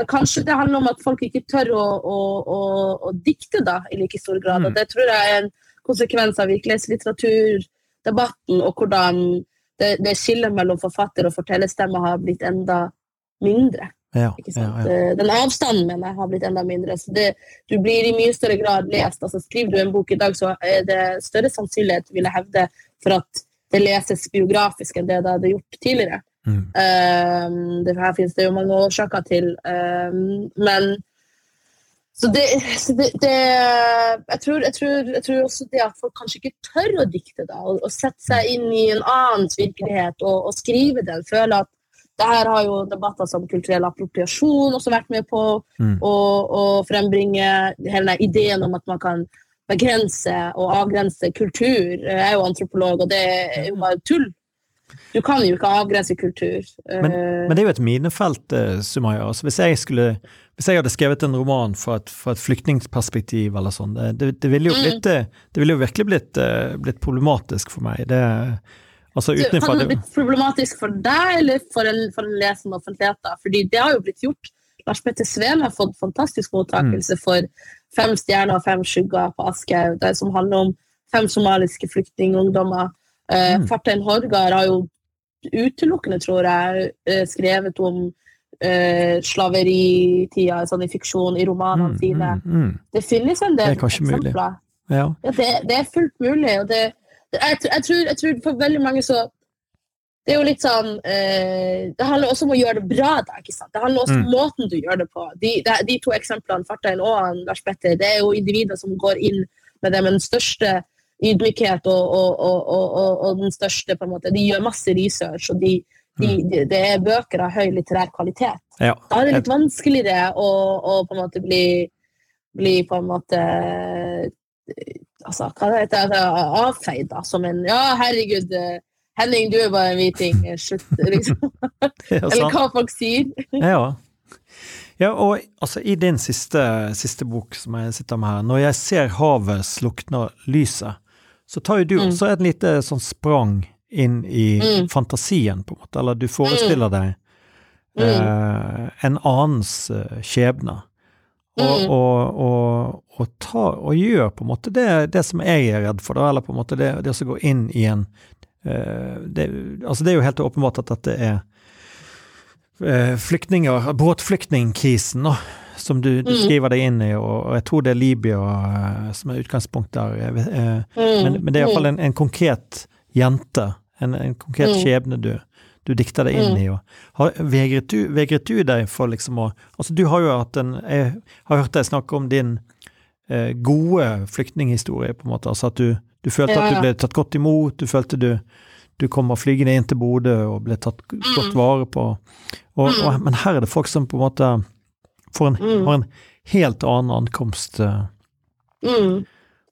Men kanskje det handler om at folk ikke tør å, å, å, å dikte da, i like stor grad. Og Mm. det tror jeg er en konsekvens av virkelighetslitteraturdebatten, og hvordan det, det skillet mellom forfatter og fortellerstemme har blitt enda mindre. Ja, ja, ja. Eh, Den avstanden mener jeg har blitt enda mindre. Så det, du blir i mye større grad lest. Altså, skriver du en bok i dag, så er det større sannsynlighet, vil jeg hevde, for at det leses biografisk enn det det hadde gjort tidligere. Mm. Um, det her finnes det jo mange årsaker til. Um, men så det, så det, det jeg, tror, jeg, tror, jeg tror også det at folk kanskje ikke tør å dikte, da, og, og sette seg inn i en annens virkelighet og, og skrive den. Føler at det her har jo debatter som kulturell appropriasjon også vært med på Mm. frembringe hele ideen om at man kan begrense og avgrense kultur. Jeg er jo antropolog, og det er jo bare tull. Du kan jo ikke avgrense kultur. Men, Eh, men det er jo et minefelt, eh, Sumaya. Altså, hvis, jeg skulle, hvis jeg hadde skrevet en roman fra et, fra et flyktningperspektiv eller sånn, det, det, det ville jo Mm. blitt eh, Det ville jo virkelig blitt, blitt problematisk for meg. Det, altså det kan det blitt problematisk for deg eller for en, for en lesende offentlighet? da? Fordi det har jo blitt gjort. Lars Petter Sveen har fått fantastisk mottakelse Mm. for Fem stjerner og fem skygger på Aschehoug, som handler om fem somaliske flyktningungdommer. Eh, Mm. Fartein Horgard har jo utelukkende, tror jeg, eh, skrevet om uh, slaveritida sånn i fiksjon i romanene mm, sine. mm, mm. Det finnes en del er eksempler. Ja. Ja, det, det er fullt mulig. Og det, det, jeg, tror- jeg, tror, jeg tror for veldig mange så Det er jo litt sånn uh, Det handler også om å gjøre det bra. Da, ikke sant? Det handler også om Mm. måten du gjør det på. De, de, de to eksemplene, Fartein og Lars Petter, det er jo individer som går inn med det med den største ydmykhet og, og, og, og, den største på en måte, De gjør masse research, og de, de, de, det er bøker av høy litterær kvalitet. ja. Da er det litt vanskeligere å, å på en måte bli, bli på en måte altså, hva heter det? Avfeid da, som en Ja, herregud, eh, Henning, du er bare en hviting. eh, Slutt, liksom. Eller hva folk sier. Ja. ja, og altså i din siste, siste bok som jeg sitter med her, 'Når jeg ser havet slukner lyset', så tar jo du Mm. også et lite sånn sprang inn i Mm. fantasien, på en måte, eller du forestiller deg Mm. eh, en annens eh, skjebne. Og, og, og, og, ta, og gjør på en måte det, det som jeg er redd for, da, eller på en måte det, det som går inn i en eh, det, altså det er jo helt åpenbart at dette er eh, flyktninger, båtflyktningkrisen, da, som du, du Mm. skriver deg inn i, og, og jeg tror det er Libya eh, som er utgangspunkt der. eh, Mm. men, men det er iallfall en, en konkret jente, en, en konkret Mm. skjebne du, du dikter deg inn Mm. i. Har, vegret, du, vegret du deg for liksom å Altså, du har jo hatt en Jeg har hørt deg snakke om din eh, gode flyktninghistorie, på en måte. Altså at du, du følte Ja, at du ble tatt godt imot, du følte du du kommer flygende inn til Bodø og ble tatt godt vare på. Og, Mm. og, men her er det folk som på en måte får en, Mm. har en helt annen ankomst. eh. Mm.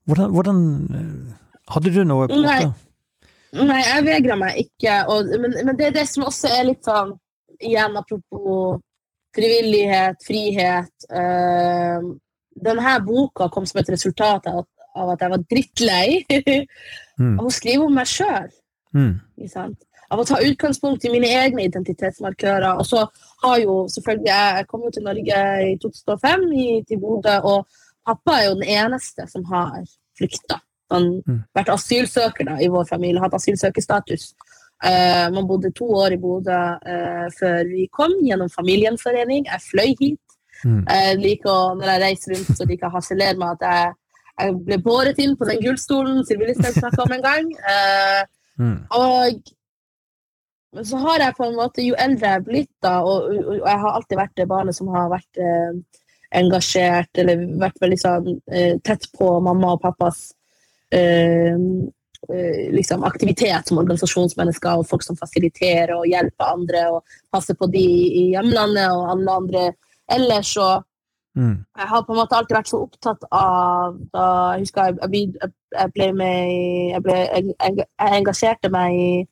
Hvordan, hvordan eh, Hadde du noe på Nei. Nei, jeg vegra meg ikke. Og, men, men det er det som også er litt sånn Igjen apropos frivillighet, frihet. øh, denne boka kom som et resultat av, av at jeg var drittlei Mm. av å skrive om meg sjøl. Mm. Av å ta utgangspunkt i mine egne identitetsmarkører. Og så har jo selvfølgelig Jeg, kom jo til Norge i 2005, i, til Bodø, og pappa er jo den eneste som har flykta. Han Mm. har vært asylsøker da, i vår familie, hatt asylsøkerstatus. Uh, man bodde to år i Bodø uh, før vi kom, gjennom familiegjenforening. Jeg fløy hit. Mm. Jeg liker å, når jeg reiser rundt, så liker jeg å harselere med at jeg, jeg ble båret inn på den gullstolen Sylvi Listhaug snakka om en gang. Eh, Mm. og så har jeg på en måte, jo eldre jeg er blitt, da, og, og, jeg har alltid vært det barnet som har vært eh, engasjert, eller vært veldig sånn eh, tett på mamma og pappas eh, eh, liksom aktivitet som organisasjonsmennesker, og folk som fasiliterer og hjelper andre, og passer på de i hjemlandet og alle andre ellers. og Mm. jeg har på en måte alltid vært så opptatt av da, Jeg husker jeg, jeg, jeg ble med jeg, ble, jeg, engasjerte meg i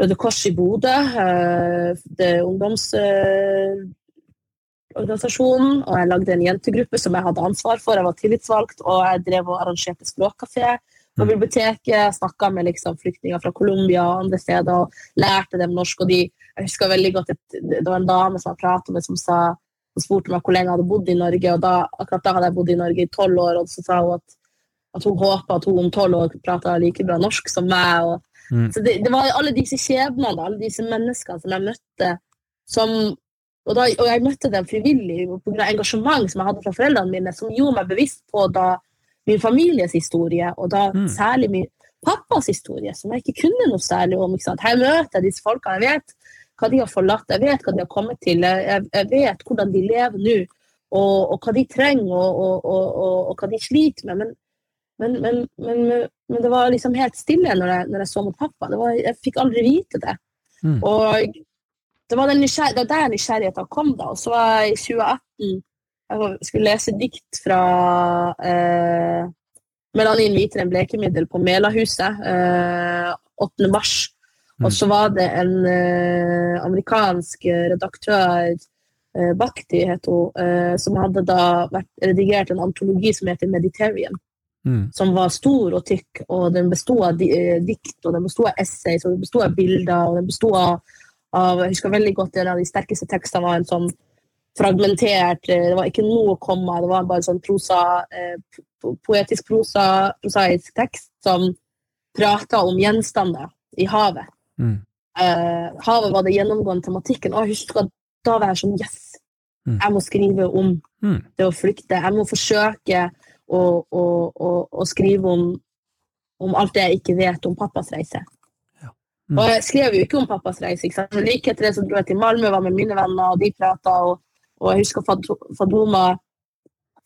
Røde Kors i Bodø. eh, Det ungdomsorganisasjonen. og jeg lagde en jentegruppe som jeg hadde ansvar for. Jeg var tillitsvalgt, og jeg drev og arrangerte språkkafé på Mm. biblioteket. Snakka med liksom, flyktninger fra Colombia og andre steder og lærte dem norsk. og de, Jeg husker veldig godt at det var en dame som jeg pratet med, som sa så spurte meg hvor lenge jeg hadde bodd i Norge, og da, akkurat da hadde jeg bodd i Norge i tolv år, og så sa hun at, at hun håpa at hun om tolv år prata like bra norsk som meg. Og, Mm. Så det, det var alle disse skjebnene, alle disse menneskene som jeg møtte, som og, da, og jeg møtte dem frivillig pga. engasjement som jeg hadde fra foreldrene mine, som gjorde meg bevisst på da min families historie, og da Mm. særlig min pappas historie, som jeg ikke kunne noe særlig om. Her møter jeg disse folkene. Jeg vet hva de har forlatt, jeg vet hva de har kommet til, jeg, jeg- vet hvordan de lever nå, og, og hva de trenger, og, og, og, hva de sliter med. Men, men, men, men, men det var liksom helt stille når jeg, når jeg så mot pappa. Det var, jeg fikk aldri vite det. Mm. Og det var, den nysgjer- det var der nysgjerrigheten kom, da. Og så var jeg i 2018 Jeg skulle lese dikt fra eh, Melanin hviter en blekemiddel på Melahuset eh, 8. mars. Mm. Og så var det en eh, amerikansk redaktør, eh, Bakti het hun, eh, som hadde da vært, redigert en antologi som heter Mediterranean Mm. som var stor og tykk, og den bestod av di eh, dikt, og den bestod av essays, og den bestod av bilder, og den bestod av, av Jeg husker veldig godt en av de sterkeste tekstene var en sånn fragmentert eh, Det var ikke noe komma, det var bare sånn prosa, eh, po- poetisk prosa, prosaisk tekst som prata om gjenstander i havet. Mm. Eh, havet var det gjennomgående tematikken, og jeg husker at da var jeg sånn Yes! Mm. Jeg må skrive om Mm. det å flykte. Jeg må forsøke å, å, å, å skrive om, om alt det jeg ikke vet om pappas reise. Mm. Og jeg skrev jo ikke om pappas reise. ikke sant? Like etter det så dro jeg til Malmö, var med mine venner, og de prata. Og, og jeg husker Fad- Fadoma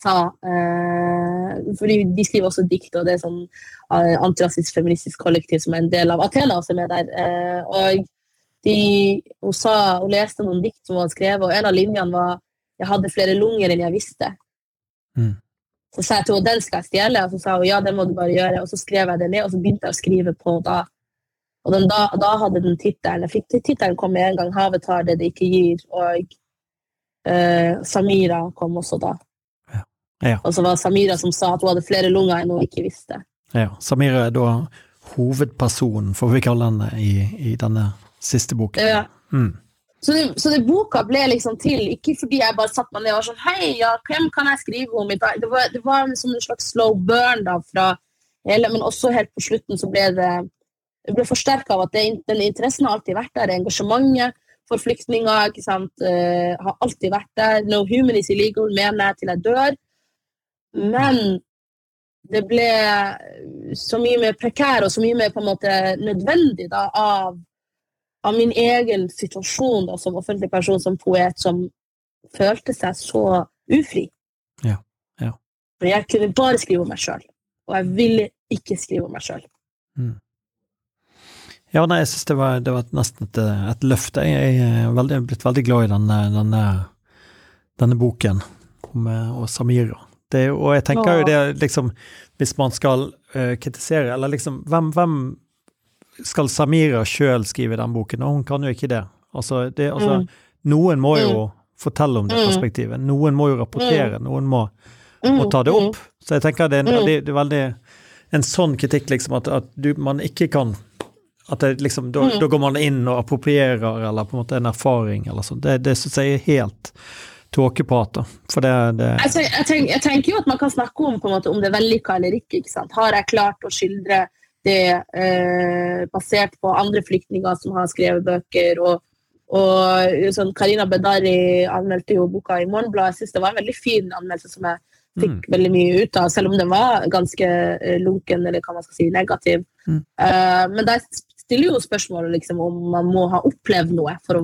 sa eh, fordi De skriver også dikt, og det er sånn eh, antirasistisk feministisk kollektiv som er en del av Athena, som er der. Eh, og de, hun, sa, hun leste noen dikt som hun hadde skrevet, og en av linjene var 'Jeg hadde flere lunger enn jeg visste'. Mm. Så sa jeg til henne den skal jeg stjele, og så sa hun ja, det må du bare gjøre. Og så skrev jeg det ned, og så begynte jeg å skrive på da. Og den, da, da hadde den tittelen Jeg fikk tittelen kom med en gang. 'Havet tar det det ikke gir'. Og uh, Samira kom også da. Ja. Og så var Samira som sa at hun hadde flere lunger enn hun ikke visste. Ja. Samira er da hovedpersonen, får vi kalle henne, i, i denne siste boken. Ja. Mm. Så, det, så det boka ble liksom til, ikke fordi jeg bare satte meg ned og var sånn Hei, ja, hvem kan jeg skrive om i dag? Det var, det var som en slags slow burn da, fra hele Men også helt på slutten så ble det det ble forsterka av at det, den interessen har alltid vært der. Engasjementet for flyktninger ikke sant, uh, har alltid vært der. No human is illegal, mener jeg til jeg dør. Men det ble så mye mer prekær og så mye mer på en måte nødvendig da, av av min egen situasjon da, som offentlig person, som poet, som følte seg så ufri. Ja, ja. For jeg kunne bare skrive om meg sjøl, og jeg ville ikke skrive om meg sjøl. Mm. Ja, nei, jeg syns det var, det var nesten et, et løft. Jeg, jeg er veldig, blitt veldig glad i denne, denne, denne boken om og Samira. Det, og jeg tenker jo det, liksom, hvis man skal uh, kritisere, eller liksom, hvem, hvem skal Samira sjøl skrive den boken? Og hun kan jo ikke det. Altså, det, altså Mm. Noen må jo Mm. fortelle om det Mm. perspektivet. Noen må jo rapportere, noen må, må ta det opp. Så jeg tenker det er, en- Mm. det, det er veldig en sånn kritikk, liksom, at, at du, man ikke kan at det liksom, da, Mm. da går man inn og approprierer, eller på en måte en erfaring, eller sånn. Det, det syns jeg er helt tåkeprat, da. For det, det Altså, jeg, tenker, jeg tenker jo at man kan snakke om, måte, om det er vellykka eller ikke. ikke sant? Har jeg klart å skildre det eh, basert på andre flyktninger som har skrevet bøker? Og, og sånn, Karina Bedari anmeldte jo boka i Morgenbladet. Jeg syns det var en veldig fin anmeldelse som jeg fikk veldig mye ut av, selv om den var ganske eh, lunken, eller hva man skal si, negativ. Mm. Uh, men der stiller jo spørsmålet liksom, om man må ha opplevd noe for å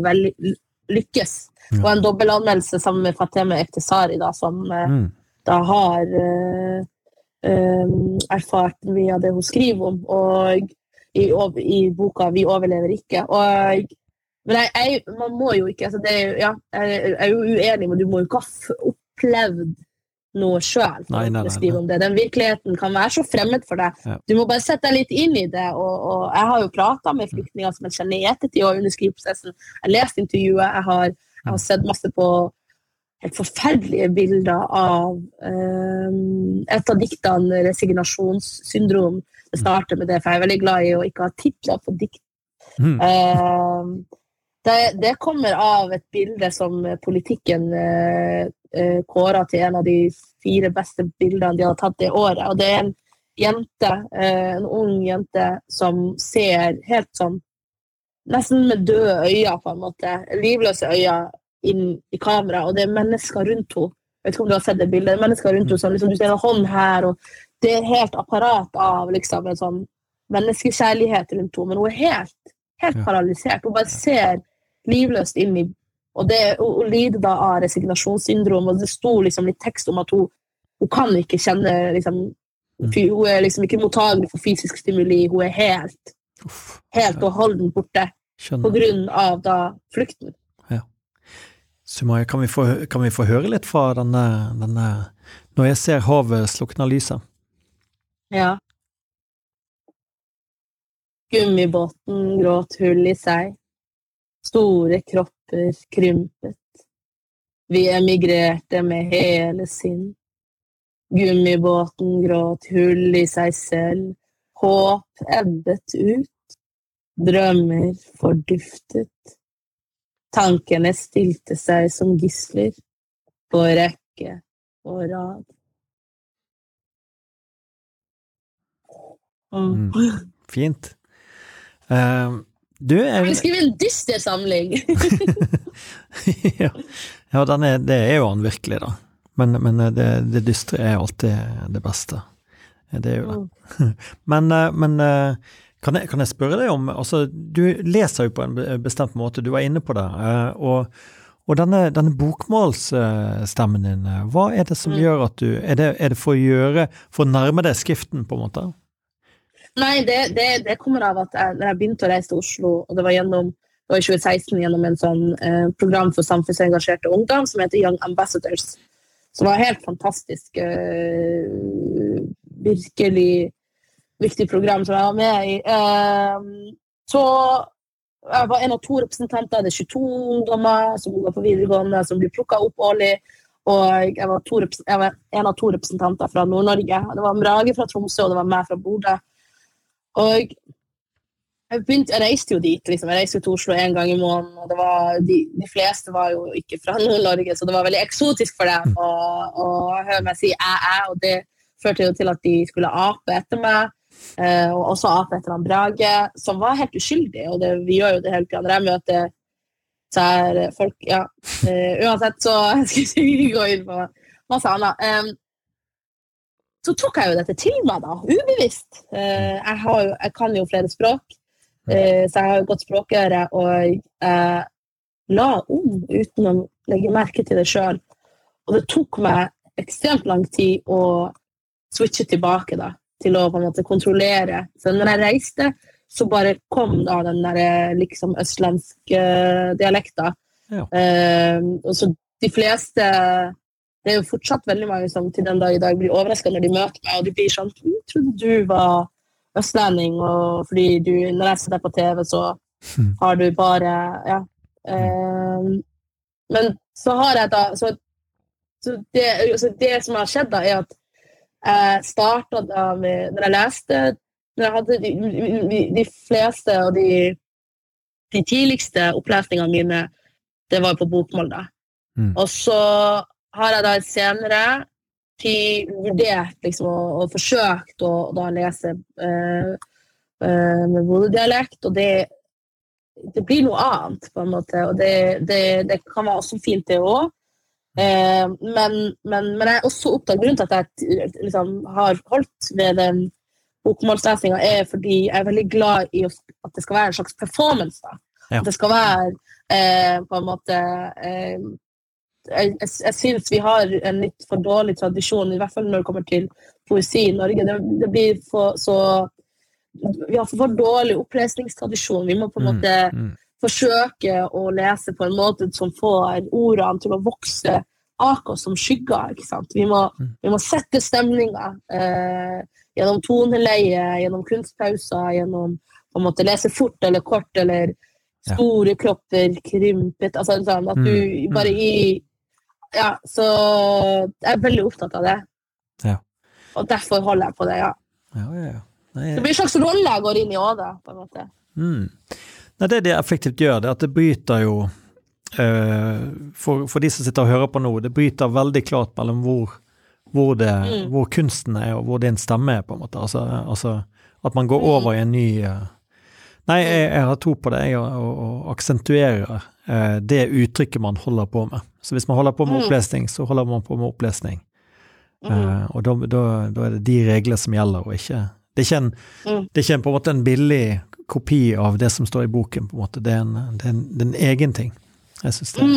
lykkes. Ja. Og en dobbeltanmeldelse sammen med Fateme Ektesari, da, som eh, mm, da har uh, um, erfart via det hun skriver om, og i, i boka 'Vi overlever ikke'. Og, men jeg, jeg, man må jo ikke altså det, ja, Jeg jeg er jo uenig, men du må jo ikke ha opplevd noe sjøl for Nei, nei, å nei, skrive om det. Den virkeligheten kan være så fremmed for deg. Ja. Du må bare sette deg litt inn i det. Og, og jeg har jo prata med flyktninger som jeg kjenner i ettertid og under skriveprosessen. Jeg har lest intervjuet, jeg har, jeg har sett masse på helt forferdelige bilder av um, et av diktene, 'Resignasjonssyndrom'. Det starter med det, for jeg er veldig glad i å ikke ha titler på dikt. mm, Um, Det, det kommer av et bilde som politikken eh, eh, kåra til en av de fire beste bildene de har tatt det året. Og det er en jente, eh, en ung jente som ser helt sånn Nesten med døde øyne, på en måte. Livløse øyne inn i kamera, og det er mennesker rundt henne. Jeg vet ikke om du har sett det bildet. Det er mennesker rundt henne, sånn, liksom, Du ser en hånd her, og det er helt apparat av liksom, en sånn menneskekjærlighet rundt henne. Men hun er helt, helt paralysert. Hun bare ser livløst inn i Og det, hun, lider da av resignasjonssyndrom, og det sto liksom litt tekst om at hun, hun kan ikke kjenne liksom, fy- Hun er liksom ikke mottagelig for fysisk stimuli. Hun er helt, Uff, helt og holden borte på grunn av da flukten. Sumaya, kan vi, få, kan vi få høre litt fra denne, denne Når jeg ser havet slukner lyset? Ja. Gummibåten gråt hull i seg. Store kropper krympet. Vi emigrerte med hele sinn. Gummibåten gråt hull i seg selv. Håp ebbet ut. Drømmer forduftet. Tankene stilte seg som gisler på rekke og rad. Mm. Fint. Eh, du, Jeg jeg, vil skrive en dyster samling. ja, ja den er, det er jo han virkelig, da. Men, men det, det dystre er alltid det beste. Det er jo det. Men, eh, men eh, kan, jeg, kan jeg spørre deg om altså, Du leser jo på en bestemt måte, du var inne på det. eh, Og, og denne, denne bokmålsstemmen din, eh, hva er det som Mm. gjør at du er det, er det for å gjøre For å nærme deg skriften, på en måte? Nei, det, det, det kommer av at jeg, jeg begynte å reise til Oslo, og det var gjennom var i 2016 gjennom en sånn eh, program for samfunnsengasjerte ungdom som heter Young Ambassadors. Som var helt fantastisk. Eh, virkelig viktig program som jeg var med i. Eh, så jeg var en av to representanter. Det er 22 ungdommer som går på videregående, som blir plukka opp årlig. Og jeg var, jeg var en av to representanter fra Nord-Norge. Det var Brage fra Tromsø, og det var meg fra Bodø. Og jeg, begynte, jeg reiste jo dit. Liksom. Jeg reiste jo til Oslo en gang i måneden. og var, de, de fleste var jo ikke fra Nord-Norge, så det var veldig eksotisk for dem å, å høre meg si æ-æ. Og det førte jo til at de skulle ape etter meg. eh, og også ape etter han Brage, som var helt uskyldig. Og det, vi gjør jo det hele tida. Når jeg møter så er folk Ja. eh, uansett, så skal jeg ikke gå inn på masse annet. Em, så tok jeg jo dette til meg, da, ubevisst. Eh, jeg, har jeg kan jo flere språk, eh, så jeg har jo godt språkøre, og jeg la om uten å legge merke til det sjøl. Og det tok meg ekstremt lang tid å switche tilbake da, til å på en måte kontrollere. Så når jeg reiste, så bare kom da den der eh, liksom østlandske dialekta. Ja. Og så de fleste det er jo fortsatt veldig mange som til den dag i dag blir overraska når de møter meg, og de blir sånn «Jeg trodde du var østlending, og fordi du, når jeg ser deg på TV, så Hmm. har du bare Ja. Um, men så har jeg da Så, så det, så det som har skjedd, da, er at jeg starta da med Når jeg leste når jeg hadde de, de, de fleste og de, de tidligste opplesningene mine, det var på bokmål, da. Mm. Og så har jeg da senere tid vurdert liksom, og, og forsøkt å da lese eh, eh, med Bodø-dialekt, og det, det blir noe annet, på en måte. Og det, det, det kan være også fint, det òg. Eh, men, men, men jeg er også opptatt Grunnen til at jeg liksom, har holdt ved den bokmålslesinga, er fordi jeg er veldig glad i at det skal være en slags performance. da. Ja. At det skal være eh, på en måte eh, Jeg, jeg, jeg syns vi har en litt for dårlig tradisjon, i hvert fall når det kommer til poesi i Norge. Det, det blir for, så Vi har for dårlig opplesningstradisjon. Vi må på en Mm, måte mm. forsøke å lese på en måte som får ordene til å vokse akkurat oss som skygger. ikke sant? Vi må, Mm. vi må sette stemninga eh, gjennom toneleie, gjennom kunstpauser, gjennom på en måte lese fort eller kort eller Ja. store kropper krympet. altså sånn At du Mm, bare i Ja, så jeg er veldig opptatt av det. Ja. Og derfor holder jeg på det, ja. Ja, ja, ja. Nei, Det blir en slags rolle jeg går inn i òg, da. på en måte. Mm. Nei, det det effektivt gjør, det er at det bryter jo uh, for, for, de som sitter og hører på nå, det bryter veldig klart mellom hvor, hvor, det, mm. hvor kunsten er, og hvor din stemme er, på en måte. Altså, altså at man går mm. over i en ny uh, Nei, jeg, jeg, har tro på det, jeg, å aksentuere uh, det uttrykket man holder på med. Så hvis man holder på med mm. opplesning, så holder man på med opplesning. Uh, og da, da, da, er det de regler som gjelder, og ikke Det er ikke, en, det er ikke en, på en måte en billig kopi av det som står i boken, på en måte. Det er en, det er en, det er en egen ting. Jeg syns det,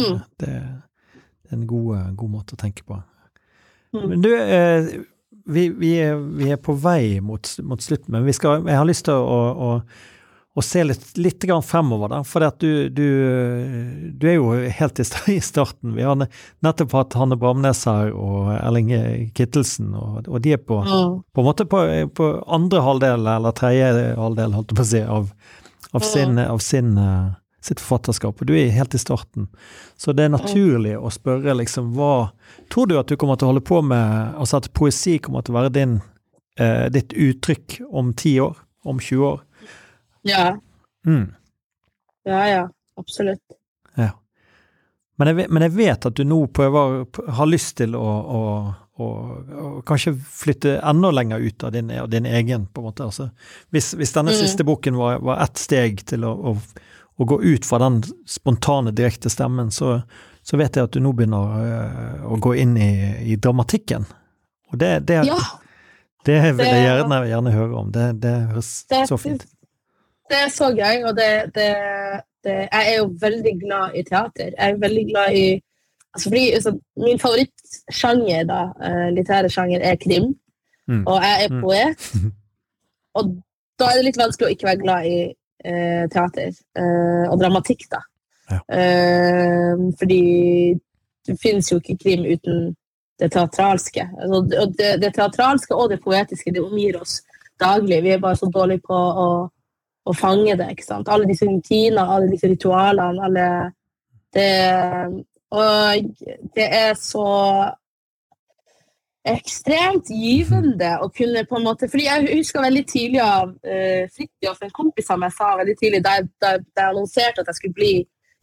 det, er en god, god, måte å tenke på. Men du, uh, vi, vi, vi, er, på vei mot, mot slutten, men skal, jeg har lyst til å, å, å se litt, litt fremover, da. For du, du, du, er jo helt i starten. Vi har nettopp hatt Hanne Bramnes her og Erling Kittelsen, og, og de er på, mm. på en måte på, på, andre halvdel, eller tredje halvdel, holdt jeg på å si, av, av, sin, av sin uh, sitt forfatterskap, og du er helt i starten. Så det er naturlig å spørre liksom hva Tror du at du kommer til å holde på med Altså at poesi kommer til å være din, eh, ditt uttrykk om ti år? Om 20 år? Ja. Mm. Ja, ja. Absolutt. Ja. Men jeg, men jeg, vet at du nå prøver, har lyst til å, å, å, å kanskje flytte enda lenger ut av din, av din egen, på en måte. Altså, hvis, hvis denne mm. siste boken var, var ett steg til å, gå ut fra den spontane, direkte stemmen, så, så vet jeg at du nå begynner uh, å gå inn i, i dramatikken. Og det, det, ja. det vil jeg gjerne, gjerne, høre om. Det, det høres så fint Det er så gøy, og det, Jeg er jo veldig glad i teater. Jeg er veldig glad i altså fordi, altså, Min favorittsjanger, da, uh, litterære sjanger, er krim. Mm. Og jeg er mm. poet. Mm. Og da er det litt vanskelig å ikke være glad i uh, teater uh, og dramatikk, da. Ja. Fordi det finnes jo ikke krim uten det teatralske. Altså, det, det, teatralske og det poetiske det omgir oss daglig. Vi er bare så dårlige på å, å fange det. ikke sant? Alle disse rutinene, alle disse ritualene. alle det, Og det er så ekstremt givende å kunne på en måte fordi Jeg husker veldig tidlig av uh, Fridtjof, en kompis av meg, sa veldig tidlig da jeg, da, jeg annonserte at jeg skulle bli,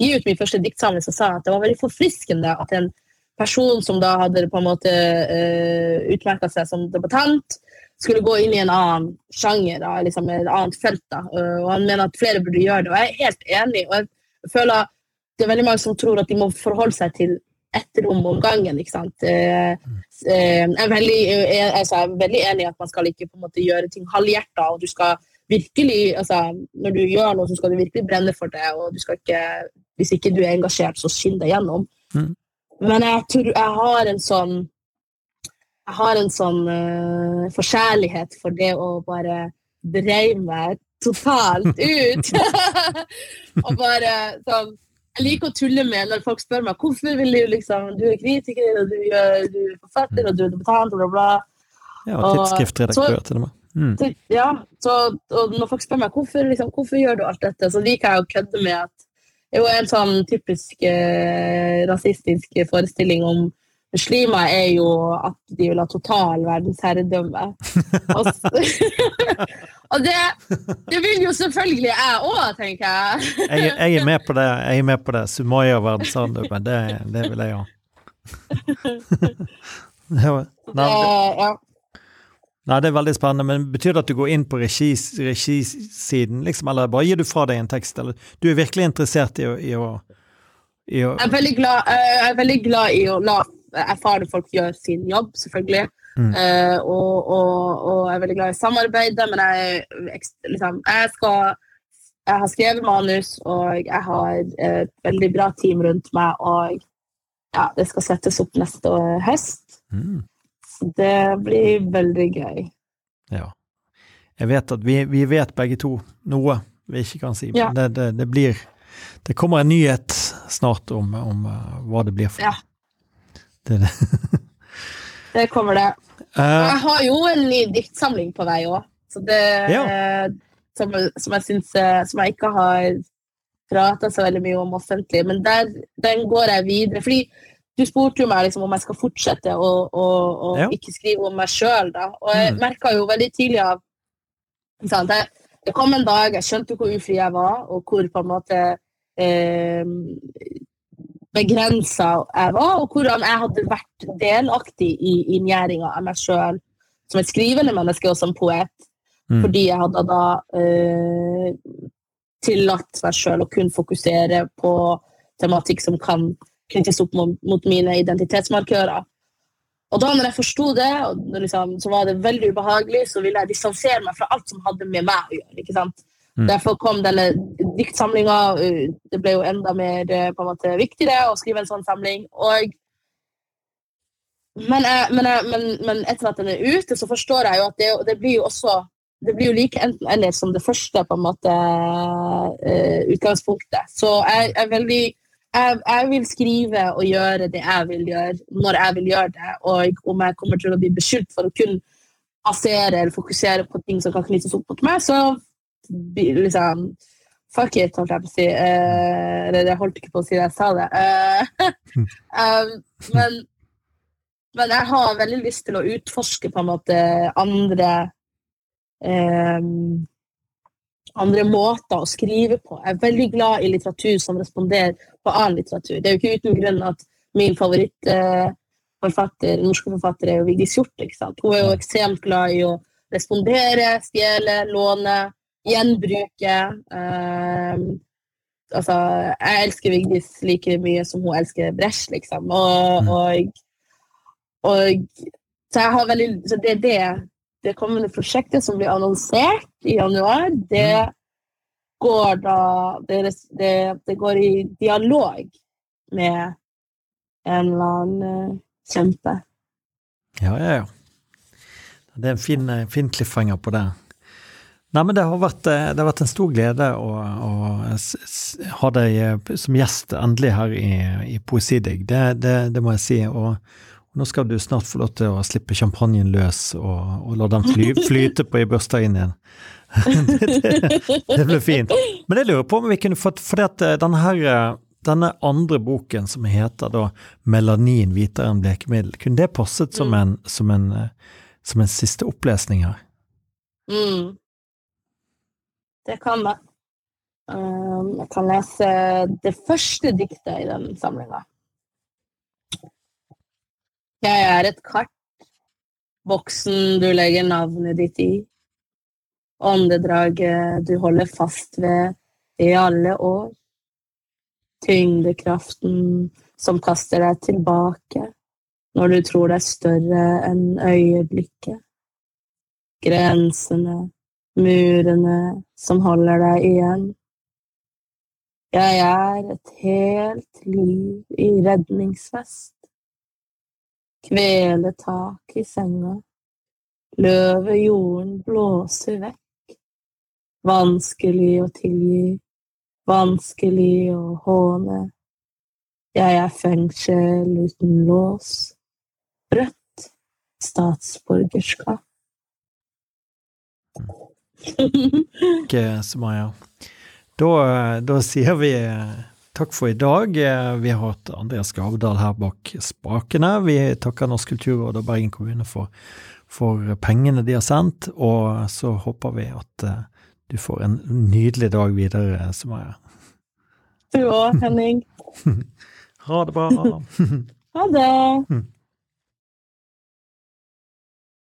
gi ut min første diktsamling, så sa jeg at det var veldig forfriskende at en person som da hadde på en måte uh, eh, utmerka seg som debattant, skulle gå inn i en annen sjanger, da, liksom et annet felt. Da. Uh, og han mener at flere burde gjøre det. Og jeg er helt enig. og jeg føler det er veldig mange som tror at de må forholde seg til ett rom om gangen. ikke sant? Eh, eh, jeg, er veldig, jeg, altså, jeg, er veldig, enig i at man skal ikke på en måte gjøre ting halvhjerta. og du skal virkelig, altså, Når du gjør noe, så skal du virkelig brenne for det. og du skal ikke, Hvis ikke du er engasjert, så skinn deg gjennom. Mm. Men jeg tror jeg har en sånn jeg har en sånn uh, forkjærlighet for det å bare dreie meg totalt ut. og bare sånn jeg liker å tulle med når folk spør meg hvorfor vil du liksom Du er kritiker, og du, gjør, du er forfatter, og du er debutant, og bla, bla. Ja, og tidsskriftredaktør til og med. Mm. Ja, så, og når folk spør meg hvorfor, liksom, hvorfor gjør du alt dette, så liker jeg å kødde med at det er jo en sånn typisk eh, rasistisk forestilling om muslimer er jo at de vil ha total verdensherredømme. og, og det, det, vil jo selvfølgelig jeg òg, tenker jeg. jeg. jeg. er med på det. Jeg er med på det. Sumaya verdensherredømme, det, det vil jeg òg. det, ja. Nei, det er veldig spennende, men betyr det at du går inn på regisiden, liksom, eller bare gir du fra deg en tekst, eller du er virkelig interessert i å, i å, i å... Jeg, er glad, jeg er veldig glad i å la erfarne folk gjør sin jobb, selvfølgelig. Mm. Uh, og, og, og, jeg er veldig glad i samarbeidet, men jeg, liksom, jeg skal Jeg har skrevet manus, og jeg har et veldig bra team rundt meg, og ja, det skal settes opp neste høst. Mm. Så det blir veldig gøy. Ja. Jeg vet at vi, vi vet begge to noe vi ikke kan si, men ja. det, det, det, blir Det kommer en nyhet snart om, om uh, hva det blir for. Ja. Det, det. det kommer det. Uh, jeg har jo en ny diktsamling på vei òg, ja. som, som, jeg synes, eh, som jeg ikke har prata så veldig mye om offentlig, men der, den går jeg videre. fordi du spurte jo meg liksom, om jeg skal fortsette å, å, å ja. ikke skrive om meg sjøl. Og jeg mm. merka jo veldig tidlig av jeg, det kom en dag jeg skjønte hvor ufri jeg var, og hvor på en måte eh, begrensa jeg var, og hvordan jeg hadde vært delaktig i, i av meg sjøl som et skrivende menneske og som poet. Mm. Fordi jeg hadde da eh, tillatt meg sjøl å kun fokusere på tematikk som kan knyttes opp mot, mot mine identitetsmarkører. Og da når jeg forsto det, liksom, så var det veldig ubehagelig, så ville jeg distansere meg fra alt som hadde med meg å gjøre. ikke sant? Mm. Derfor kom denne diktsamlinga. Det ble jo enda mer eh, på en måte viktigere å skrive en sånn samling. Og men, men, men, men, etter at den er ute, så forstår jeg jo at det, det blir jo også det blir jo like enten-eller som det første på en måte uh, utgangspunktet. Så jeg er veldig jeg, jeg, vil skrive og gjøre det jeg vil gjøre, når jeg vil gjøre det. Og om jeg kommer til å bli beskyldt for å kun basere eller fokusere på ting som kan knyttes opp mot meg, så liksom Fuck it, holdt jeg på å si. Uh, eller jeg holdt ikke på å si det, jeg sa det. Uh, um, men, men, jeg har veldig lyst til å utforske på en måte andre um, andre måter å skrive på. Jeg er veldig glad i litteratur som responderer på annen litteratur. Det er jo ikke uten grunn at min favorittforfatter, eh, norske forfatter er jo Vigdis Hjorth. Hun er jo ekstremt glad i å respondere, stjele, låne gjenbruke. Um, altså, jeg elsker Vigdis like mye som hun elsker Bresch, liksom. Og, Mm. og, og så jeg har veldig Så det er det det kommende prosjektet som blir annonsert i januar, det går da Det, det, det går i dialog med en eller annen uh, kjempe. Ja, ja, ja. Det er en fin, eh, fin cliffhanger på det. Nei, men det har vært, eh, det har vært en stor glede å, å ha deg eh, som gjest endelig her i, i Poesidigg. Det, det, det må jeg si. Og, og nå skal du snart få lov til å slippe champagnen løs og, og la den fly, flyte på i bursdagen igjen. det, det, blir fint. Men jeg lurer på om vi kunne fått For denne, her, eh, denne andre boken som heter da 'Melanin hvitere enn blekemiddel', kunne det passet som en, som en, eh, som en siste opplesning her? Mm. Det kan jeg. Um, jeg kan lese det første diktet i den samlinga. Jeg er et kart, boksen du legger navnet ditt i, åndedraget du holder fast ved i alle år, tyngdekraften som kaster deg tilbake når du tror er større enn øyeblikket, grensene murene som holder deg igjen. Jeg er et helt liv i redningsvest. Kveletak i senga. Løvet jorden blåser vekk. Vanskelig å tilgi. Vanskelig å håne. Jeg er fengsel uten lås. Rødt statsborgerskap. Ikke, Sumaya. Da, da sier vi eh, takk for i dag. Eh, Vi har hatt Andreas Gavdal her bak spakene. Vi takker Norsk kulturråd og Bergen kommune for, for pengene de har sendt, og så håper vi at eh, du får en nydelig dag videre, Sumaya. Du òg, Henning. Ha det bra. Ha det.